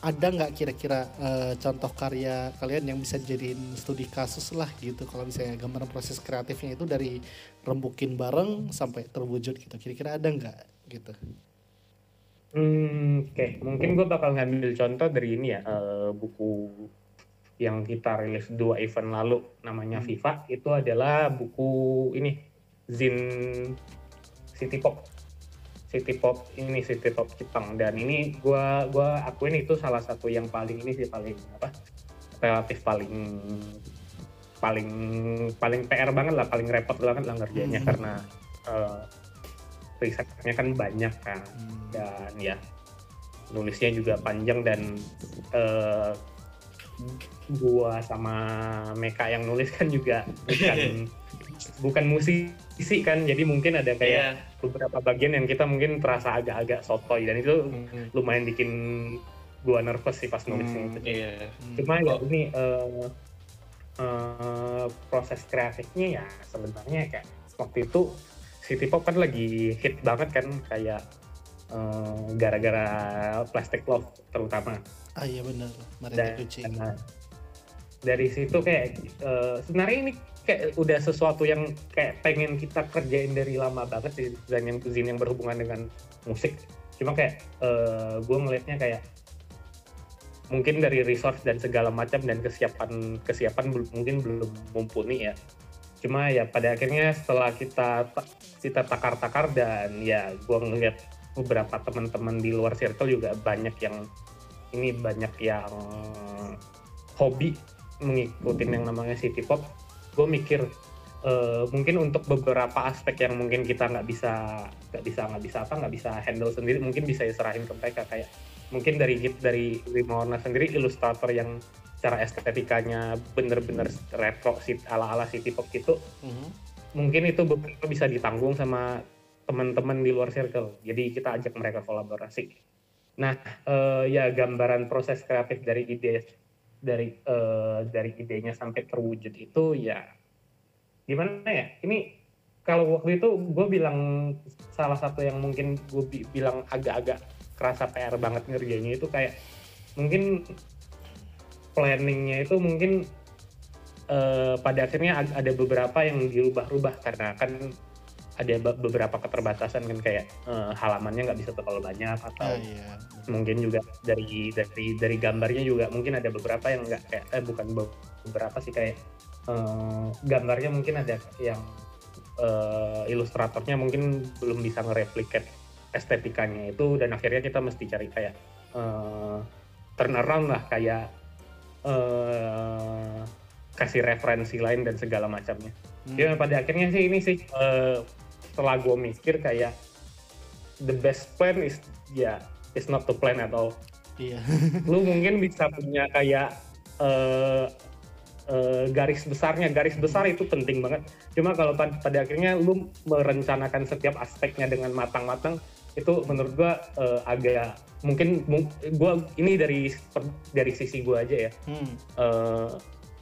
ada nggak kira-kira uh, contoh karya kalian yang bisa jadiin studi kasus lah gitu kalau misalnya gambaran proses kreatifnya itu dari rembukin bareng sampai terwujud gitu kira-kira ada nggak gitu Hmm, oke, okay. mungkin gue bakal ngambil contoh dari ini ya, uh, buku yang kita rilis dua event lalu, namanya hmm. Viva. Itu adalah buku ini, Zin City Pop, City Pop ini City Pop Jepang. Dan ini gue gua akuin itu salah satu yang paling ini sih paling apa, relatif paling paling paling PR banget lah, paling repot banget lah ngerjainnya hmm. karena uh, risetnya kan banyak kan hmm. dan ya nulisnya juga panjang dan uh, gua sama Meka yang nulis kan juga bukan bukan musisi kan jadi mungkin ada kayak yeah. beberapa bagian yang kita mungkin terasa agak-agak sotoy dan itu hmm. lumayan bikin gua nervous sih pas nulisnya hmm, Yeah. Cuma ya oh. ini uh, uh, proses kreatifnya ya sebenarnya kayak waktu itu City Pop kan lagi hit banget kan kayak uh, gara-gara Plastic Love terutama. Ah iya benar, Dan, Nah, dari situ kayak uh, sebenarnya ini kayak udah sesuatu yang kayak pengen kita kerjain dari lama banget sih dan yang zin yang berhubungan dengan musik. Cuma kayak uh, gue ngelihatnya kayak mungkin dari resource dan segala macam dan kesiapan kesiapan mungkin belum mumpuni ya cuma ya pada akhirnya setelah kita kita takar-takar dan ya gue ngeliat beberapa teman-teman di luar circle juga banyak yang ini banyak yang hobi mengikuti yang namanya city pop. Gue mikir uh, mungkin untuk beberapa aspek yang mungkin kita nggak bisa nggak bisa nggak bisa apa nggak bisa handle sendiri mungkin bisa serahin ke mereka. Kayak mungkin dari dari Warna sendiri ilustrator yang secara estetikanya bener-bener retro ala-ala city pop gitu. Mm-hmm. Mungkin itu bisa ditanggung sama teman-teman di luar circle. Jadi kita ajak mereka kolaborasi. Nah uh, ya gambaran proses kreatif dari ide dari uh, dari idenya sampai terwujud itu ya gimana ya? Ini kalau waktu itu gue bilang salah satu yang mungkin gue bi bilang agak-agak kerasa PR banget ngerjainnya itu kayak mungkin planningnya itu mungkin uh, pada akhirnya ada beberapa yang dirubah-rubah karena kan ada beberapa keterbatasan kan kayak uh, halamannya nggak bisa terlalu banyak atau oh, iya. mungkin juga dari dari dari gambarnya juga mungkin ada beberapa yang nggak kayak eh bukan beberapa sih kayak uh, gambarnya mungkin ada yang uh, ilustratornya mungkin belum bisa ngereplikat estetikanya itu dan akhirnya kita mesti cari kayak uh, turnaround lah kayak uh, kasih referensi lain dan segala macamnya. Hmm. Ya pada akhirnya sih ini sih uh, setelah gue mikir kayak the best plan is ya yeah, is not to plan at all. Iya. lu mungkin bisa punya kayak uh, uh, garis besarnya, garis besar itu penting banget. Cuma kalau pada, pada akhirnya lu merencanakan setiap aspeknya dengan matang-matang, itu menurut gua uh, agak mungkin gua ini dari dari sisi gua aja ya hmm. uh,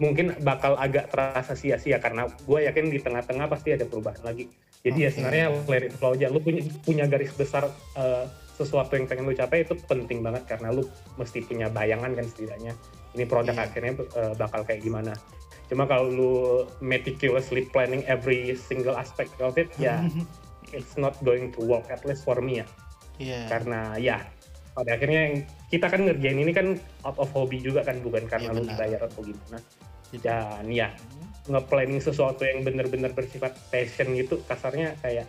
mungkin bakal agak terasa sia-sia karena gue yakin di tengah-tengah pasti ada perubahan lagi jadi okay. ya sebenarnya let it flow aja lu punya punya garis besar uh, sesuatu yang pengen lu capai itu penting banget karena lu mesti punya bayangan kan setidaknya ini produk yeah. akhirnya uh, bakal kayak gimana cuma kalau lu meticulously planning every single aspect of it ya it's not going to work at least for me ya yeah. karena ya pada akhirnya yang kita kan ngerjain ini kan out of hobby juga kan bukan karena yeah, lu dibayar atau gimana. Dan ya nge-planning sesuatu yang benar-benar bersifat passion gitu kasarnya kayak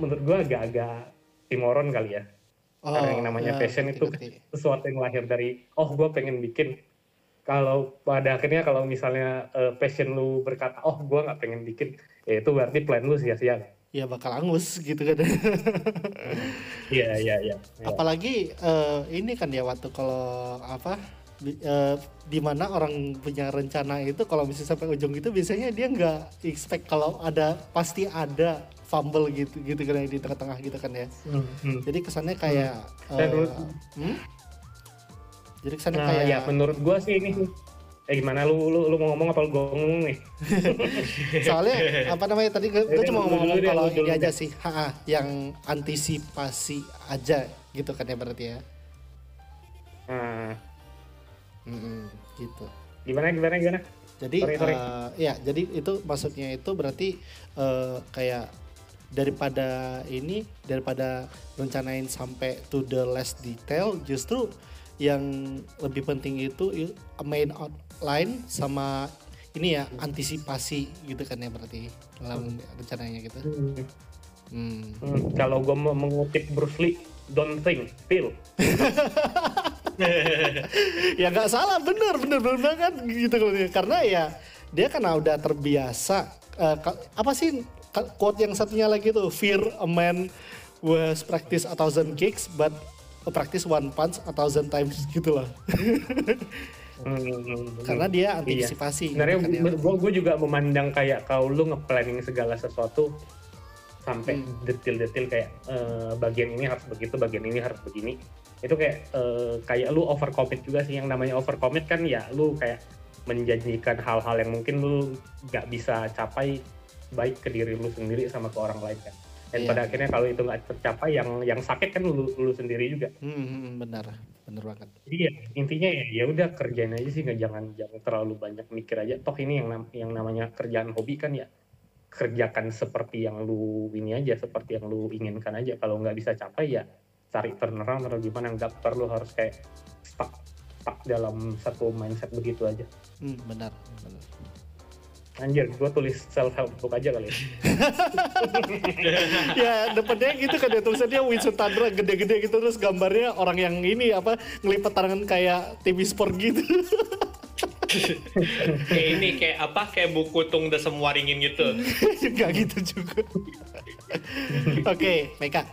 menurut gua agak-agak timoron kali ya. Oh, karena yang namanya ya, passion itu berarti. sesuatu yang lahir dari oh gua pengen bikin. Kalau pada akhirnya kalau misalnya uh, passion lu berkata oh gua nggak pengen bikin ya itu berarti plan lu sia-sia ya bakal angus gitu kan iya iya iya apalagi uh, ini kan ya waktu kalau apa uh, di mana orang punya rencana itu kalau misalnya sampai ujung itu biasanya dia nggak expect kalau ada pasti ada fumble gitu gitu kan di tengah-tengah gitu kan ya. Hmm, hmm. Jadi kesannya kayak hmm. Uh, hmm? Jadi kesannya nah, kayak ya menurut gua sih ini Eh gimana lu lu, lu mau ngomong apa lu ngomong nih? Soalnya apa namanya tadi gue, cuma ngomong kalau ini aja sih, ha, yang antisipasi aja gitu kan ya berarti ya. Nah, Mm-mm, gitu. Gimana gimana gimana? Jadi sorry, sorry. Uh, ya jadi itu maksudnya itu berarti uh, kayak daripada ini daripada rencanain sampai to the last detail justru yang lebih penting itu main outline sama ini ya antisipasi gitu kan ya berarti dalam rencananya gitu. Hmm. Hmm. Hmm, kalau gue mengutip Bruce Lee, don't think, feel. ya nggak salah bener bener bener banget gitu karena ya dia kan udah terbiasa uh, apa sih quote yang satunya lagi tuh fear a man was practice a thousand kicks but practice one punch a thousand times gitu lah Hmm, karena dia iya. antisipasi. Iya. Sebenarnya gitu kan, gue juga memandang kayak kau lu ngeplanning segala sesuatu sampai hmm. detail-detail kayak uh, bagian ini harus begitu, bagian ini harus begini itu kayak uh, kayak lu overcommit juga sih yang namanya overcommit kan ya lu kayak menjanjikan hal-hal yang mungkin lu nggak bisa capai baik ke diri lu sendiri sama ke orang lain kan dan yeah. pada akhirnya kalau itu nggak tercapai yang yang sakit kan lu, lu sendiri juga. Hmm, hmm, hmm benar. Benar banget. Jadi ya intinya ya ya udah kerjain aja sih nggak jangan jangan terlalu banyak mikir aja. Toh ini yang yang namanya kerjaan hobi kan ya kerjakan seperti yang lu ini aja seperti yang lu inginkan aja. Kalau nggak bisa capai ya cari turnaround atau gimana nggak perlu harus kayak stuck stuck dalam satu mindset begitu aja. Hmm, benar benar Anjir, gue tulis self help book aja kali ya. ya depannya gitu kan ya tulisannya Winston Tandra gede-gede gitu terus gambarnya orang yang ini apa ngelipat tangan kayak TV sport gitu. kayak ini kayak apa kayak buku tung udah semua ringin gitu. Enggak gitu juga. Oke, okay, Meka.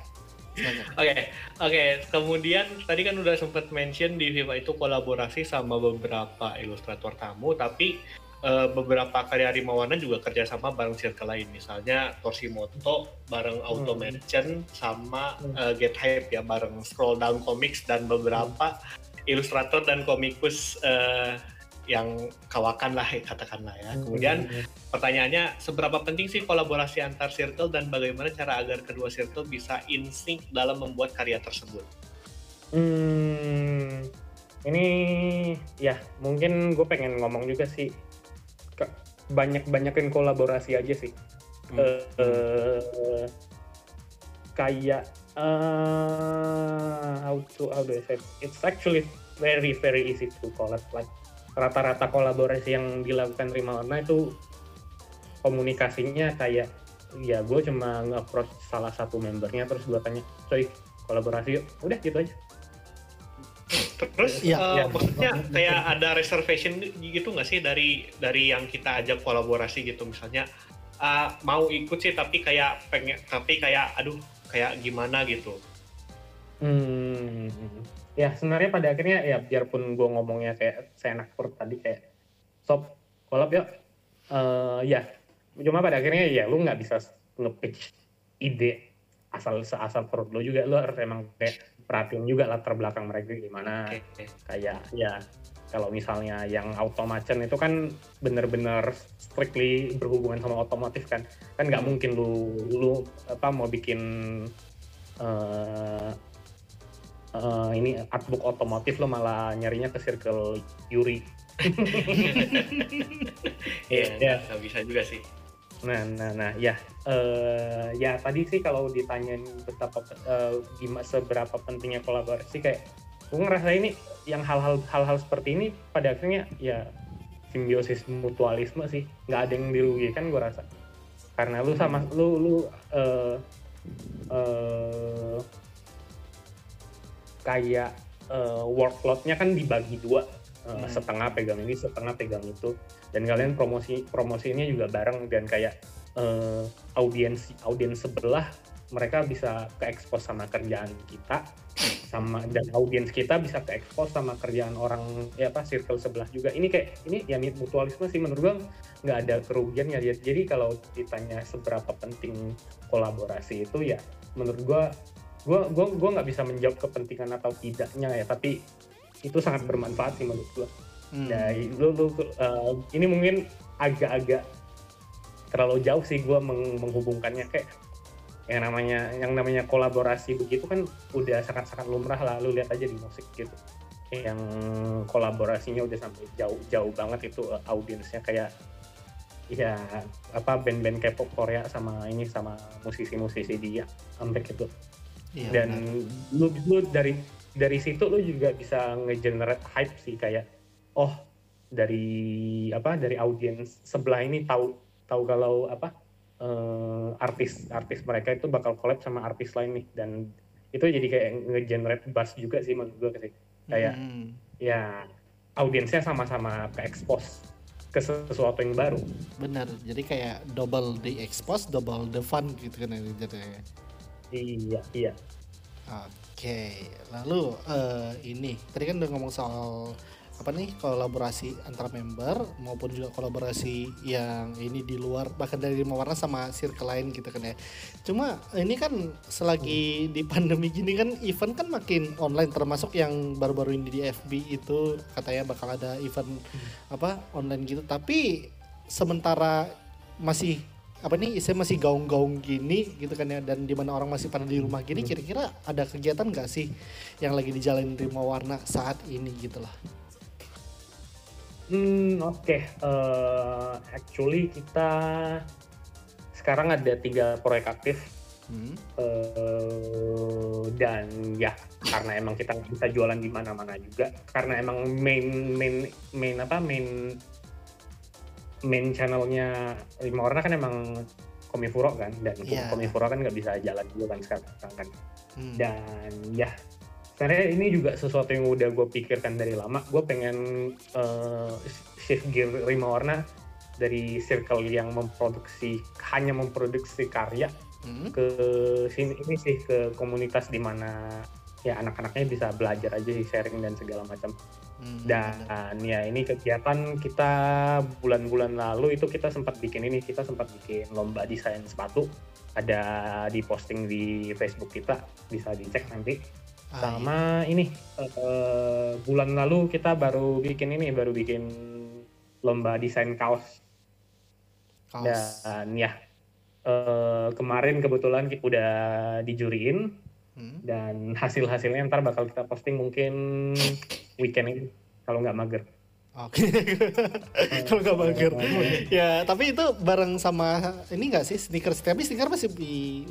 Oke, oke. Okay. Kemudian tadi kan udah sempat mention di Viva itu kolaborasi sama beberapa ilustrator tamu, tapi uh, beberapa karya Rimawana juga kerjasama bareng circle lain. Misalnya Toshimoto bareng Auto hmm. Merchant sama uh, Get Hype ya bareng Scroll Down Comics dan beberapa hmm. ilustrator dan komikus uh, yang kawakan lah katakanlah ya. Hmm, Kemudian hmm, hmm. pertanyaannya seberapa penting sih kolaborasi antar circle dan bagaimana cara agar kedua circle bisa in sync dalam membuat karya tersebut? Hmm, ini ya mungkin gue pengen ngomong juga sih banyak banyakin kolaborasi aja sih. Hmm. Uh, uh, kayak uh, how to how do I say it's actually very very easy to collab like rata-rata kolaborasi yang dilakukan Rima Warna itu komunikasinya kayak ya gue cuma nge-approach salah satu membernya terus gue tanya coy kolaborasi yuk udah gitu aja terus ya, uh, ya. maksudnya kayak ada reservation gitu nggak sih dari dari yang kita ajak kolaborasi gitu? Misalnya uh, mau ikut sih tapi kayak pengen tapi kayak aduh kayak gimana gitu? Hmm. Ya sebenarnya pada akhirnya ya biarpun gue ngomongnya kayak saya enak perut tadi kayak sob kolab yuk. Uh, ya. Cuma pada akhirnya ya lu nggak bisa nge-pitch ide asal seasal perut lu juga. Lu harus emang kayak perhatiin juga latar belakang mereka gimana okay. kayak ya Kalau misalnya yang automation itu kan bener-bener strictly berhubungan sama otomotif kan, kan nggak hmm. mungkin lu lu apa mau bikin uh, uh, ini artbook otomotif lo malah nyarinya ke circle Yuri. Iya, yeah, yeah. bisa juga sih. Nah, nah, nah, ya, uh, ya tadi sih kalau ditanyain betapa uh, gimana seberapa pentingnya kolaborasi kayak gue ngerasa ini yang hal-hal hal-hal seperti ini pada akhirnya ya simbiosis mutualisme sih. Nggak ada yang dirugikan gue rasa. Karena lu sama lu lu uh, uh, kayak uh, workloadnya kan dibagi dua hmm. setengah pegang ini setengah pegang itu. Dan kalian promosi promosinya juga bareng dan kayak uh, audiens audiens sebelah mereka bisa ke expose sama kerjaan kita sama dan audiens kita bisa ke expose sama kerjaan orang ya apa circle sebelah juga. Ini kayak ini ya mutualisme sih menurut gue nggak ada kerugiannya. Ya jadi kalau ditanya seberapa penting kolaborasi itu ya menurut gue gue gue gue nggak bisa menjawab kepentingan atau tidaknya ya. Tapi itu sangat bermanfaat sih menurut gue hmm. ya lu, lu uh, ini mungkin agak-agak terlalu jauh sih gue meng menghubungkannya. Kayak yang namanya yang namanya kolaborasi begitu kan udah sangat-sangat lumrah lah lu lihat aja di musik gitu. Yang kolaborasinya udah sampai jauh-jauh banget itu uh, audiensnya kayak ya apa band-band K-pop Korea sama ini sama musisi-musisi dia sampai gitu. Iya, dan lu lu dari dari situ lu juga bisa ngegenerate hype sih kayak oh dari apa dari audiens sebelah ini tahu tahu kalau apa uh, artis artis mereka itu bakal collab sama artis lain nih. Dan itu jadi kayak ngegenerate buzz juga sih menurut gue sih. Kayak hmm. ya audiensnya sama-sama ke expose ke sesuatu yang baru. Benar jadi kayak double the expose double the fun gitu kan jadi iya iya oke lalu uh, ini tadi kan udah ngomong soal apa nih kolaborasi antara member maupun juga kolaborasi yang ini di luar bahkan dari lima warna sama circle lain gitu kan ya. Cuma ini kan selagi di pandemi gini kan event kan makin online termasuk yang baru-baru ini di FB itu katanya bakal ada event apa online gitu. Tapi sementara masih apa nih saya masih gaung-gaung gini gitu kan ya dan di mana orang masih pada di rumah gini kira-kira ada kegiatan nggak sih yang lagi dijalanin Rima Warna saat ini gitu lah Hmm, oke. Okay. Uh, eh, actually kita sekarang ada tiga proyek aktif. Hmm. Uh, dan ya karena emang kita bisa jualan di mana-mana juga karena emang main main main apa main main channelnya lima orang kan emang Komifuro kan dan yeah. Komifuro kan nggak bisa jalan juga kan sekarang kan hmm. dan ya karena ini juga sesuatu yang udah gue pikirkan dari lama gue pengen uh, shift gear lima warna dari circle yang memproduksi hanya memproduksi karya hmm. ke sini ini sih ke komunitas di mana ya anak-anaknya bisa belajar aja sih sharing dan segala macam hmm. dan ya ini kegiatan kita bulan-bulan lalu itu kita sempat bikin ini kita sempat bikin lomba desain sepatu ada di posting di Facebook kita bisa dicek nanti sama iya. ini uh, bulan lalu kita baru bikin ini baru bikin lomba desain kaos, kaos. dan ya uh, kemarin kebetulan kita udah dijuriin hmm. dan hasil hasilnya ntar bakal kita posting mungkin weekend ini kalau nggak mager Oke, okay. kalau nggak mager. ya, tapi itu bareng sama ini nggak sih sneakers? Tapi sneaker masih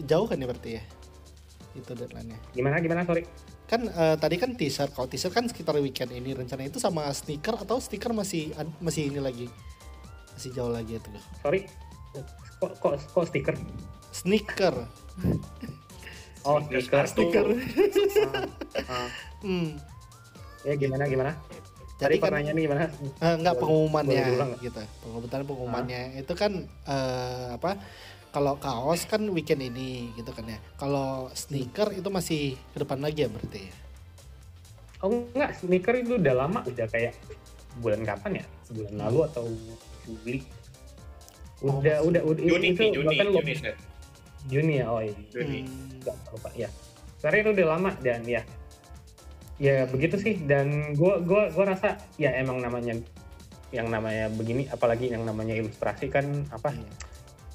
jauh kan ya berarti ya? Itu deadline-nya. Gimana gimana sorry? kan uh, tadi kan t-shirt kalau t-shirt kan sekitar weekend ini rencana itu sama stiker atau stiker masih masih ini lagi masih jauh lagi itu sorry kok kok kok stiker sneaker oh stiker stiker uh, uh. hmm. Ya gimana gimana jadi kan, pertanyaannya gimana? Uh, enggak pengumumannya gitu. Pengumuman pengumumannya uh. itu kan uh, apa? kalau kaos kan weekend ini gitu kan ya. Kalau sneaker itu masih ke depan lagi ya berarti ya? Oh enggak, sneaker itu udah lama, udah kayak bulan kapan ya? Bulan lalu atau Juli? Udah, oh, udah, udah, Juni, itu Juni, bahkan Juni, Juni, Juni ya, oh iya. Juni. Hmm. Enggak lupa ya. Karena itu udah lama dan ya ya begitu sih. Dan gue gua gua rasa ya emang namanya yang namanya begini apalagi yang namanya ilustrasi kan apa iya.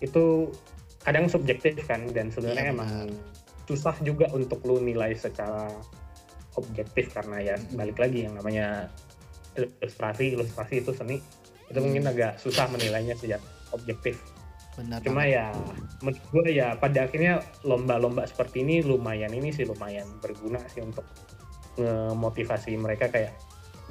itu kadang subjektif kan. Dan sebenarnya iya, emang susah juga untuk lu nilai secara objektif karena ya balik lagi yang namanya ilustrasi ilustrasi itu seni itu mungkin agak susah menilainya sejak objektif. Benar cuma banget. ya menurut gue ya pada akhirnya lomba-lomba seperti ini lumayan ini sih lumayan berguna sih untuk ngemotivasi mereka kayak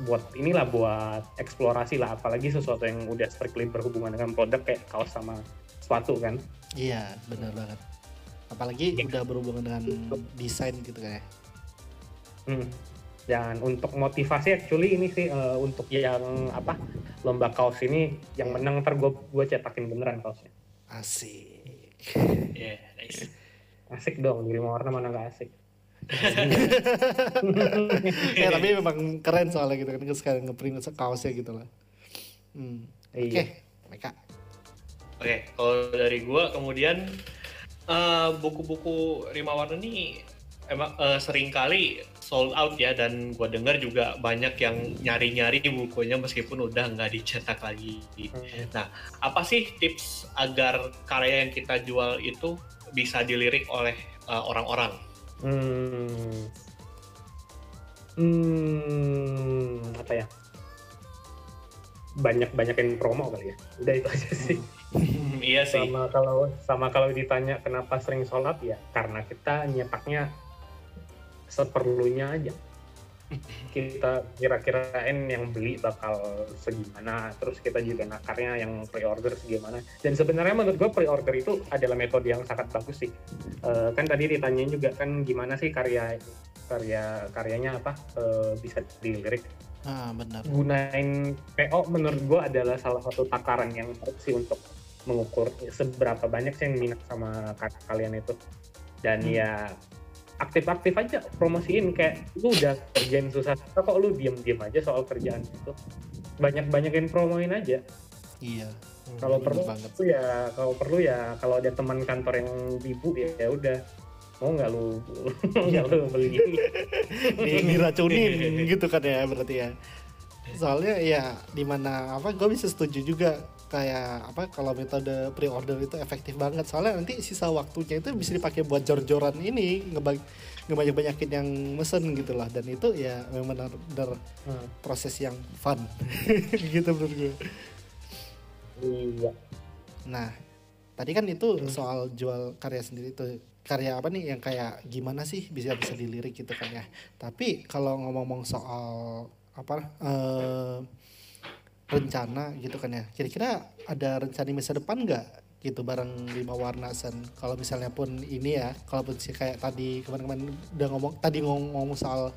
buat inilah buat eksplorasi lah apalagi sesuatu yang udah strictly berhubungan dengan produk kayak kaos sama sepatu kan iya benar banget apalagi ya. udah berhubungan dengan desain gitu kayak hmm. dan untuk motivasi actually ini sih uh, untuk yang apa lomba kaos ini yang iya. menang ntar gue gue cetakin beneran kaosnya asik yeah, nice. asik dong di warna mana gak asik ya tapi memang keren soalnya gitu kan sekarang ngeprint kaosnya gitu lah hmm. iya. oke okay. mereka oke okay, kalau dari gua kemudian uh, buku-buku Rima Warna ini emang uh, sering kali sold out ya dan gue dengar juga banyak yang nyari-nyari bukunya meskipun udah nggak dicetak lagi. Hmm. Nah, apa sih tips agar karya yang kita jual itu bisa dilirik oleh uh, orang-orang? Hmm. Hmm, apa ya? Banyak-banyakin promo kali ya. Udah itu aja sih. Hmm, iya sih. Sama kalau sama kalau ditanya kenapa sering sholat ya karena kita nyetaknya seperlunya aja kita kira-kirain yang beli bakal segimana terus kita juga nakarnya yang pre-order segimana. Dan sebenarnya menurut gue pre-order itu adalah metode yang sangat bagus sih. Uh, kan tadi ditanyain juga kan gimana sih karya karya karyanya apa uh, bisa dilirik. Ah benar. Gunain PO menurut gue adalah salah satu takaran yang baik sih untuk mengukur seberapa banyak sih yang minat sama kalian itu. Dan hmm. ya aktif-aktif aja promosiin kayak lu udah kerjain susah kok lu diem-diem aja soal kerjaan itu banyak-banyakin promoin aja. Iya. Hmm, kalau perlu banget. ya kalau perlu ya kalau ada teman kantor yang ibu ya, ya udah. Mau nggak lu nggak lu beli? Diracunin gitu kan ya berarti ya. Soalnya ya di mana apa gue bisa setuju juga kayak apa kalau metode pre-order itu efektif banget. Soalnya nanti sisa waktunya itu bisa dipakai buat jor-joran ini ngebag ngebanyak-banyakin yang mesen gitu lah. Dan itu ya memang benar hmm. proses yang fun. Gitu menurut gue. Iya. Nah tadi kan itu hmm. soal jual karya sendiri itu karya apa nih yang kayak gimana sih bisa bisa dilirik gitu kan ya. Tapi kalau ngomong-ngomong soal apa uh, rencana gitu kan ya. Kira-kira ada rencana di masa depan nggak gitu bareng lima warna sen? Kalau misalnya pun ini ya kalau pun sih kayak tadi kemarin-kemarin udah ngomong tadi ngomong, soal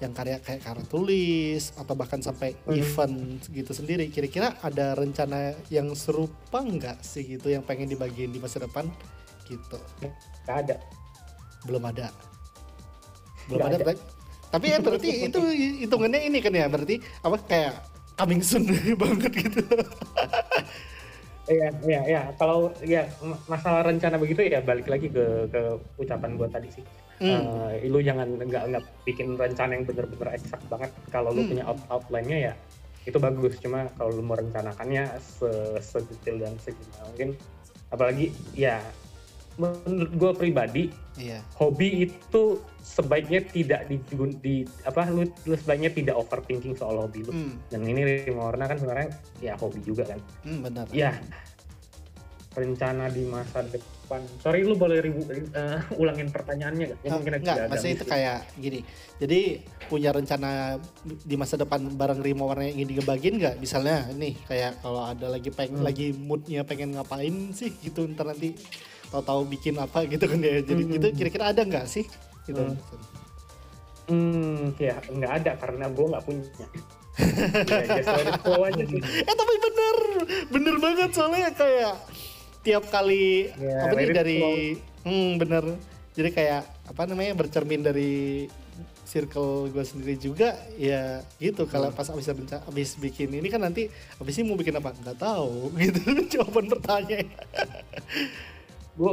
yang karya kayak karya tulis atau bahkan sampai hmm. event gitu sendiri kira-kira ada rencana yang serupa nggak sih gitu yang pengen dibagiin di masa depan? Gitu. Nggak ada. Belum ada. Belum ada, ada. tapi ya berarti itu hitungannya ini kan ya berarti apa kayak coming soon banget gitu. Iya, iya, iya. Kalau ya masalah rencana begitu ya balik lagi ke ke ucapan gue tadi sih. Hmm. Uh, lu jangan nggak nggak bikin rencana yang bener-bener eksak banget. Kalau lu hmm. punya out outline-nya ya itu bagus. Cuma kalau lu merencanakannya se sedetail dan segimana mungkin, apalagi ya menurut gue pribadi iya. hobi itu sebaiknya tidak di, di apa lu, lu sebaiknya tidak overthinking soal hobi lu hmm. dan ini lima warna kan sebenarnya ya hobi juga kan hmm, benar ya rencana di masa depan sorry lu boleh ribu uh, ulangin pertanyaannya gak? Ya, mungkin enggak, maksudnya itu kayak gini jadi punya rencana di masa depan bareng Rimo warna yang ingin dibagiin nggak misalnya nih kayak kalau ada lagi pengen hmm. lagi moodnya pengen ngapain sih gitu ntar nanti tahu-tahu bikin apa gitu kan ya. Jadi hmm. itu kira-kira ada nggak sih? Gitu. Hmm. hmm ya nggak ada karena gue nggak punya. Ya, aja sih. eh tapi bener. Bener banget soalnya kayak tiap kali ya, apa nih dari hmm bener. Jadi kayak apa namanya bercermin dari circle gue sendiri juga ya gitu. Kalau hmm. pas abis abis bikin ini kan nanti abis ini mau bikin apa? Nggak tahu gitu. Jawaban pertanyaan gue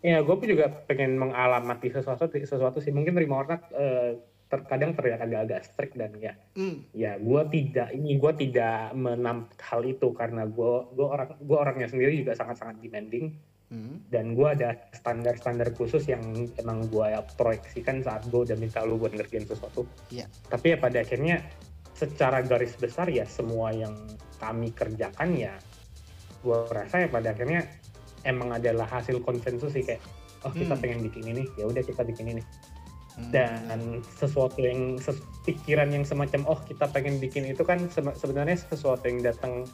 ya gue pun juga pengen mengalamati sesuatu sesuatu sih mungkin terima warna uh, terkadang terlihat agak-agak strict dan ya mm. ya gue tidak ini gue tidak menam hal itu karena gue gue orang gue orangnya sendiri juga sangat-sangat demanding mm. dan gue ada standar-standar khusus yang emang gue ya proyeksikan saat gue udah minta lu buat ngerjain sesuatu yeah. tapi ya pada akhirnya secara garis besar ya semua yang kami kerjakan ya gue rasa ya pada akhirnya emang adalah hasil konsensus sih kayak oh kita hmm. pengen bikin ini ya udah kita bikin ini hmm. dan sesuatu yang ses pikiran yang semacam oh kita pengen bikin itu kan se sebenarnya sesuatu yang datang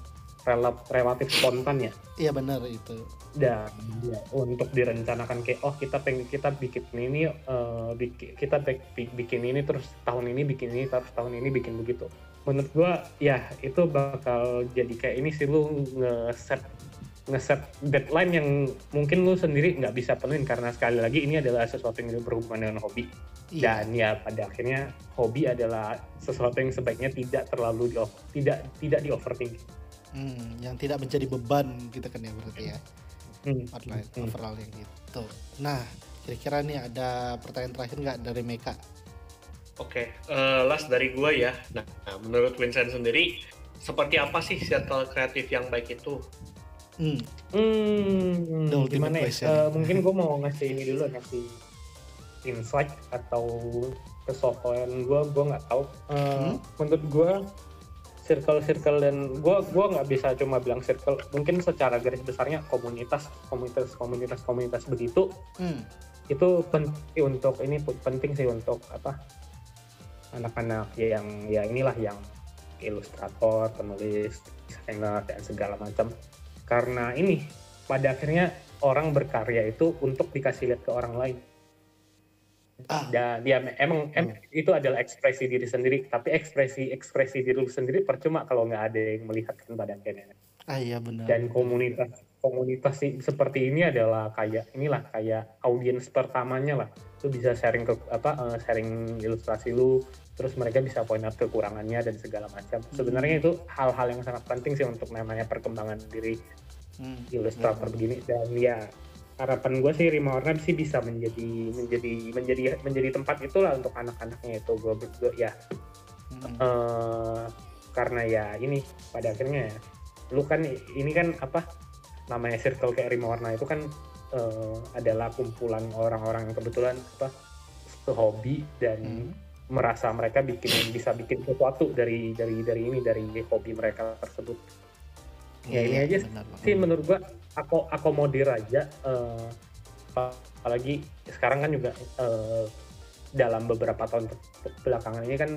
relap relatif spontan ya iya benar itu dan ya, untuk direncanakan kayak oh kita pengen kita bikin ini uh, bikin kita bikin ini terus tahun ini bikin ini terus tahun ini bikin begitu menurut gua ya itu bakal jadi kayak ini sih lu nge-set ngeset deadline yang mungkin lu sendiri nggak bisa penuhin karena sekali lagi ini adalah sesuatu yang berhubungan dengan hobi iya. dan ya pada akhirnya hobi adalah sesuatu yang sebaiknya tidak terlalu di tidak tidak di overthinking hmm, yang tidak menjadi beban gitu kan ya berarti ya hmm. outline hmm. overall yang gitu nah kira-kira nih ada pertanyaan terakhir nggak dari Meka Oke, okay, uh, eh, last dari gua ya. Nah, menurut Vincent sendiri, seperti apa sih circle kreatif yang baik itu? Hmm. Hmm, gimana ya? Uh, mungkin gue mau ngasih ini dulu ngasih insight atau kesokoyan gue, gue nggak tahu. Uh, hmm? Menurut gue circle circle dan gue gue nggak bisa cuma bilang circle mungkin secara garis besarnya komunitas komunitas komunitas komunitas begitu hmm. itu penting untuk ini penting sih untuk apa anak-anak yang ya inilah yang ilustrator penulis desainer dan segala macam karena ini pada akhirnya orang berkarya itu untuk dikasih lihat ke orang lain. Ah. dan dia emang hmm. em, itu adalah ekspresi diri sendiri. Tapi ekspresi ekspresi diri sendiri percuma kalau nggak ada yang melihat kan pada akhirnya. Ah iya benar. Dan komunitas komunitas seperti ini adalah kayak inilah kayak audiens pertamanya lah. Lu bisa sharing ke apa uh, sharing ilustrasi lu terus mereka bisa point out kekurangannya dan segala macam hmm. sebenarnya itu hal-hal yang sangat penting sih untuk namanya perkembangan diri hmm. ilustrator hmm. begini dan ya harapan gue sih Rima Warna sih bisa menjadi menjadi menjadi menjadi tempat itulah untuk anak-anaknya itu gue gue ya hmm. uh, karena ya ini pada akhirnya ya lu kan ini kan apa namanya circle kayak Rima Warna itu kan uh, adalah kumpulan orang-orang yang kebetulan apa hobi dan hmm merasa mereka bikin bisa bikin sesuatu dari dari dari ini dari hobi mereka tersebut. Ya ini iya, aja benar, sih menurut gua aku akomodir aja uh, apalagi sekarang kan juga uh, dalam beberapa tahun belakangan ini kan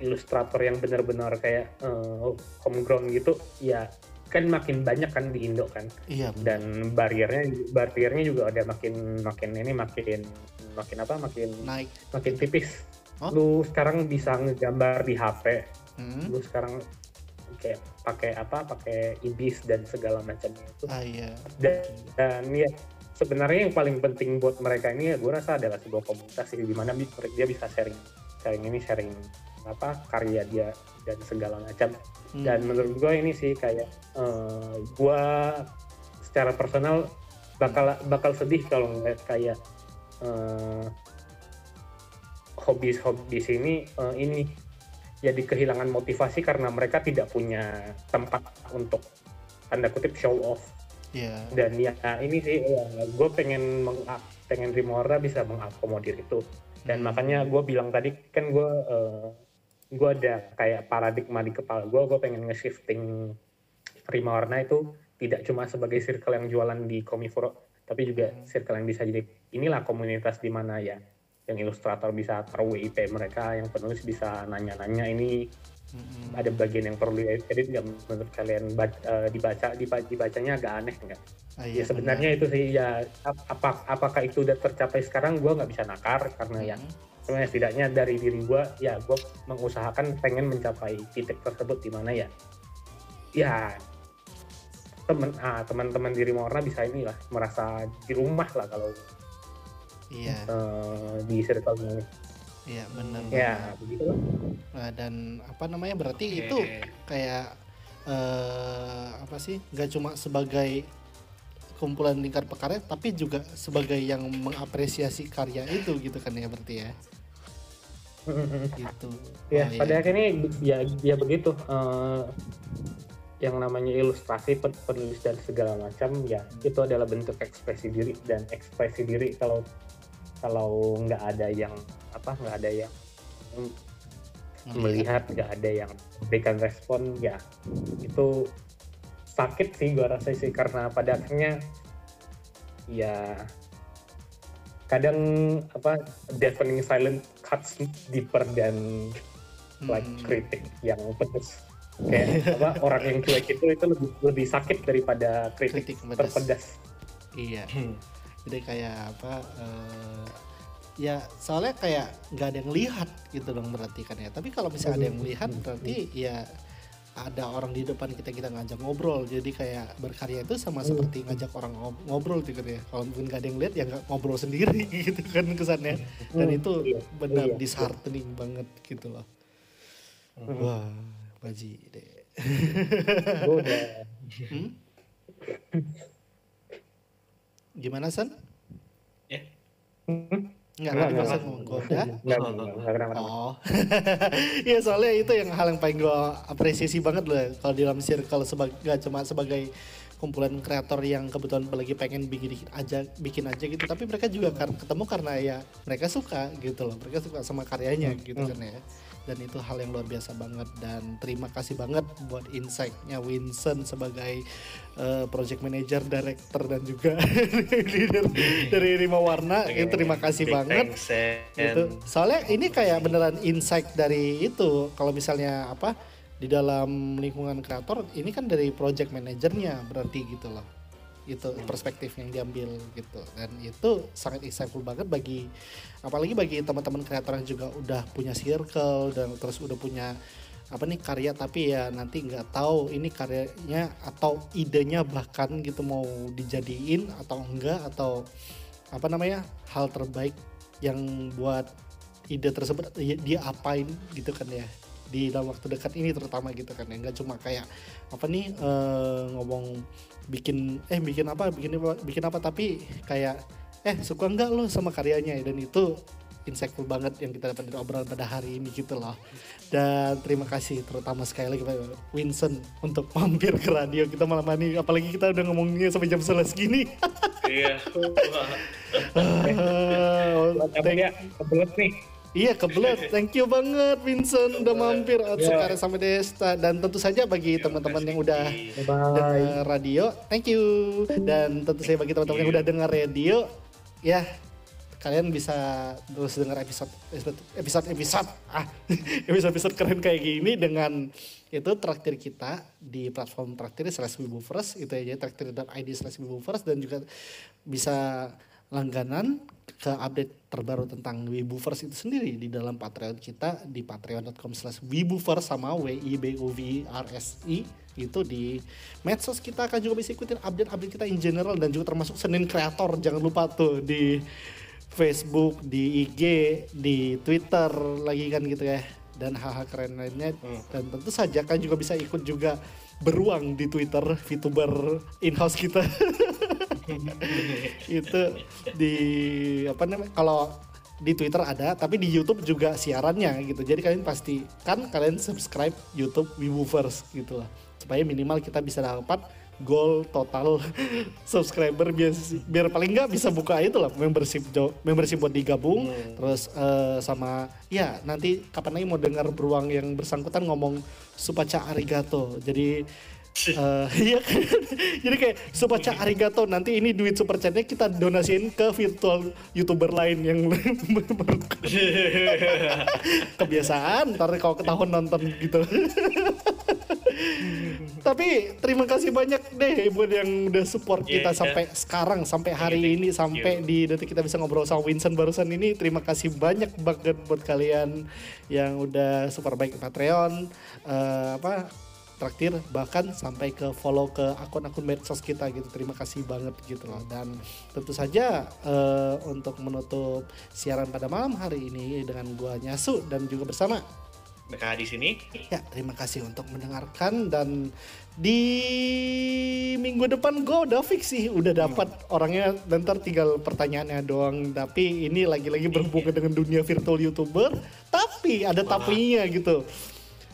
ilustrator yang benar-benar kayak uh, homegrown gitu ya kan makin banyak kan di Indo kan. Iya, dan bariernya bariernya juga ada makin makin ini makin makin apa makin naik. makin tipis Oh? Lu sekarang bisa ngegambar di HP. Hmm? Lu sekarang kayak pakai apa? Pakai Ibis dan segala macamnya itu. Ah iya. Dan, dan ya sebenarnya yang paling penting buat mereka ini ya gue rasa adalah sebuah komunitas di mana dia bisa sharing sharing ini sharing apa karya dia dan segala macam hmm. dan menurut gue ini sih kayak uh, eh, gue secara personal bakal bakal sedih kalau ngeliat kayak uh, hobis-hobis ini uh, ini jadi kehilangan motivasi karena mereka tidak punya tempat untuk tanda kutip show off. Yeah. Dan ya ini sih ya, gue pengen meng pengen Rimora bisa mengakomodir itu. Dan hmm. makanya gue bilang tadi kan gue uh, gue ada kayak paradigma di kepala gue, gue pengen nge-shifting Rimorna itu tidak cuma sebagai circle yang jualan di Komifuro, tapi juga hmm. circle yang bisa jadi inilah komunitas di mana ya yang ilustrator bisa tahu WIP mereka, yang penulis bisa nanya-nanya ini hmm. ada bagian yang perlu edit nggak menurut kalian baca, uh, dibaca dibacanya agak aneh nggak? Ah, iya, ya sebenarnya benar. itu sih ya apa apakah itu udah tercapai sekarang gue nggak bisa nakar karena hmm. ya sebenarnya setidaknya dari diri gue ya gue mengusahakan pengen mencapai titik tersebut di mana ya ya teman ah, teman-teman diri Morna bisa inilah merasa di rumah lah kalau iya. uh, di circle ini. Iya benar. Ya begitu. Nah, dan apa namanya berarti okay. itu kayak uh, apa sih? Gak cuma sebagai kumpulan lingkar pekarya, tapi juga sebagai yang mengapresiasi karya itu gitu kan ya berarti ya. gitu ya oh, pada iya. akhirnya ya ya begitu uh, yang namanya ilustrasi penulis dan segala macam ya itu adalah bentuk ekspresi diri dan ekspresi diri kalau kalau nggak ada yang apa nggak ada yang melihat. nggak ada yang berikan respon ya itu sakit sih gua rasa sih karena pada akhirnya ya kadang apa deafening silent cuts deeper dan like hmm. kritik yang pedes. Kayak apa orang yang cuek itu itu lebih lebih sakit daripada kritik, kritik terpedas iya. Hmm. Jadi kayak apa uh, ya soalnya kayak nggak ada yang lihat gitu dong berarti kan ya tapi kalau misalnya ada yang melihat hmm. berarti ya ada orang di depan kita kita ngajak ngobrol jadi kayak berkarya itu sama seperti ngajak orang ngobrol gitu kan ya kalau mungkin gak ada yang lihat ya nggak ngobrol sendiri gitu kan kesannya dan itu iya. benar iya. disheartening banget gitu loh wah Baji deh. Udah. hmm? Gimana San? Ya. Hmm? Enggak, enggak, enggak, enggak, enggak, Oh. Iya soalnya itu yang hal yang paling gue apresiasi banget loh kalau di dalam circle sebagai gak cuma sebagai kumpulan kreator yang kebetulan lagi pengen bikin aja bikin aja gitu tapi mereka juga ketemu karena ya mereka suka gitu loh mereka suka sama karyanya gitu kan ya dan itu hal yang luar biasa banget dan terima kasih banget buat insightnya Winston sebagai uh, project manager, director dan juga leader dari Rima Warna okay. terima kasih Big banget gitu. soalnya ini kayak beneran insight dari itu kalau misalnya apa di dalam lingkungan kreator ini kan dari project manajernya berarti gitu loh itu perspektif yang diambil gitu. Dan itu sangat insightful banget bagi apalagi bagi teman-teman kreator yang juga udah punya circle dan terus udah punya apa nih karya tapi ya nanti nggak tahu ini karyanya atau idenya bahkan gitu mau dijadiin atau enggak atau apa namanya hal terbaik yang buat ide tersebut dia apain gitu kan ya di dalam waktu dekat ini terutama gitu kan ya. Nggak cuma kayak apa nih uh, ngomong bikin eh bikin apa bikin apa bikin apa tapi kayak eh suka enggak lo sama karyanya? Dan itu insightful banget yang kita dapat dari obrolan pada hari ini gitu loh. Dan terima kasih terutama sekali lagi Pak Winston untuk mampir ke radio kita malam ini. Apalagi kita udah ngomongnya sampai jam 11 gini. Iya. Uh, thank, nih Iya kebelet, thank you banget Vincent udah mampir yeah. sekarang sampai Desta. Dan tentu saja bagi teman-teman yang udah dengar radio, thank you. Dan tentu saja bagi teman-teman yang udah dengar radio, ya kalian bisa terus dengar episode episode episode ah episode episode keren kayak gini dengan itu traktir kita di platform traktir slash first. Itu aja traktir.id slash first. Dan juga bisa langganan ke update terbaru tentang Wibufers itu sendiri di dalam Patreon kita di patreon.com slash Wibufers sama W I B U V R S I itu di medsos kita. Akan juga bisa ikutin update-update kita in general dan juga termasuk Senin Kreator. Jangan lupa tuh di Facebook, di IG, di Twitter lagi kan gitu ya. Dan hal-hal keren lainnya. Hmm. dan tentu saja kan juga bisa ikut juga beruang di Twitter VTuber in-house kita itu di apa namanya kalau di Twitter ada tapi di YouTube juga siarannya gitu. Jadi kalian pasti kan kalian subscribe YouTube Wiboovers gitu lah. Supaya minimal kita bisa dapat goal total subscriber biar biar paling nggak bisa buka itu lah membership membership buat digabung. Hmm. terus uh, sama ya nanti kapan lagi mau dengar beruang yang bersangkutan ngomong supaca arigato. Jadi uh, iya kan? Jadi kayak super chat arigato nanti ini duit super chatnya kita donasiin ke virtual youtuber lain yang kebiasaan ntar kalau ketahuan nonton gitu. Tapi terima kasih banyak deh buat yang udah support yeah, kita yeah. sampai sekarang sampai hari yeah, ini sampai di detik kita bisa ngobrol sama Winston barusan ini. Terima kasih banyak banget buat kalian yang udah super baik Patreon uh, apa traktir bahkan sampai ke follow ke akun-akun medsos kita gitu terima kasih banget gitu loh dan tentu saja uh, untuk menutup siaran pada malam hari ini dengan gua nyasu dan juga bersama mereka di sini. Ya, terima kasih untuk mendengarkan dan di minggu depan gue udah fix sih, udah dapat hmm. orangnya dan ntar tinggal pertanyaannya doang. Tapi ini lagi-lagi berhubungan dengan dunia virtual youtuber. Tapi tapi ada Wah. tapinya gitu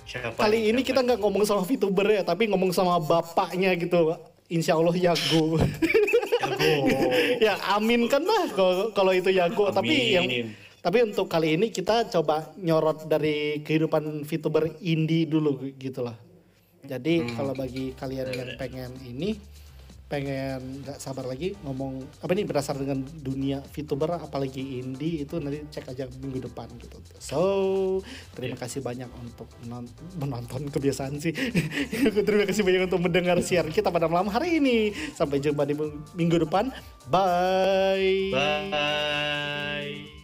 Siapa kali ini kita nggak ngomong sama VTuber ya tapi ngomong sama bapaknya gitu. Insya Allah Yago. Yago. Ya amin kan lah kalau itu Yago. Amin. tapi yang tapi untuk kali ini kita coba nyorot dari kehidupan VTuber indie dulu gitu lah. Jadi hmm. kalau bagi kalian yang pengen ini pengen nggak sabar lagi ngomong apa nih berdasar dengan dunia VTuber apalagi indie itu nanti cek aja minggu depan gitu. So terima yeah. kasih banyak untuk menonton kebiasaan sih. terima kasih banyak untuk mendengar siar kita pada malam hari ini. Sampai jumpa di minggu depan. Bye. Bye.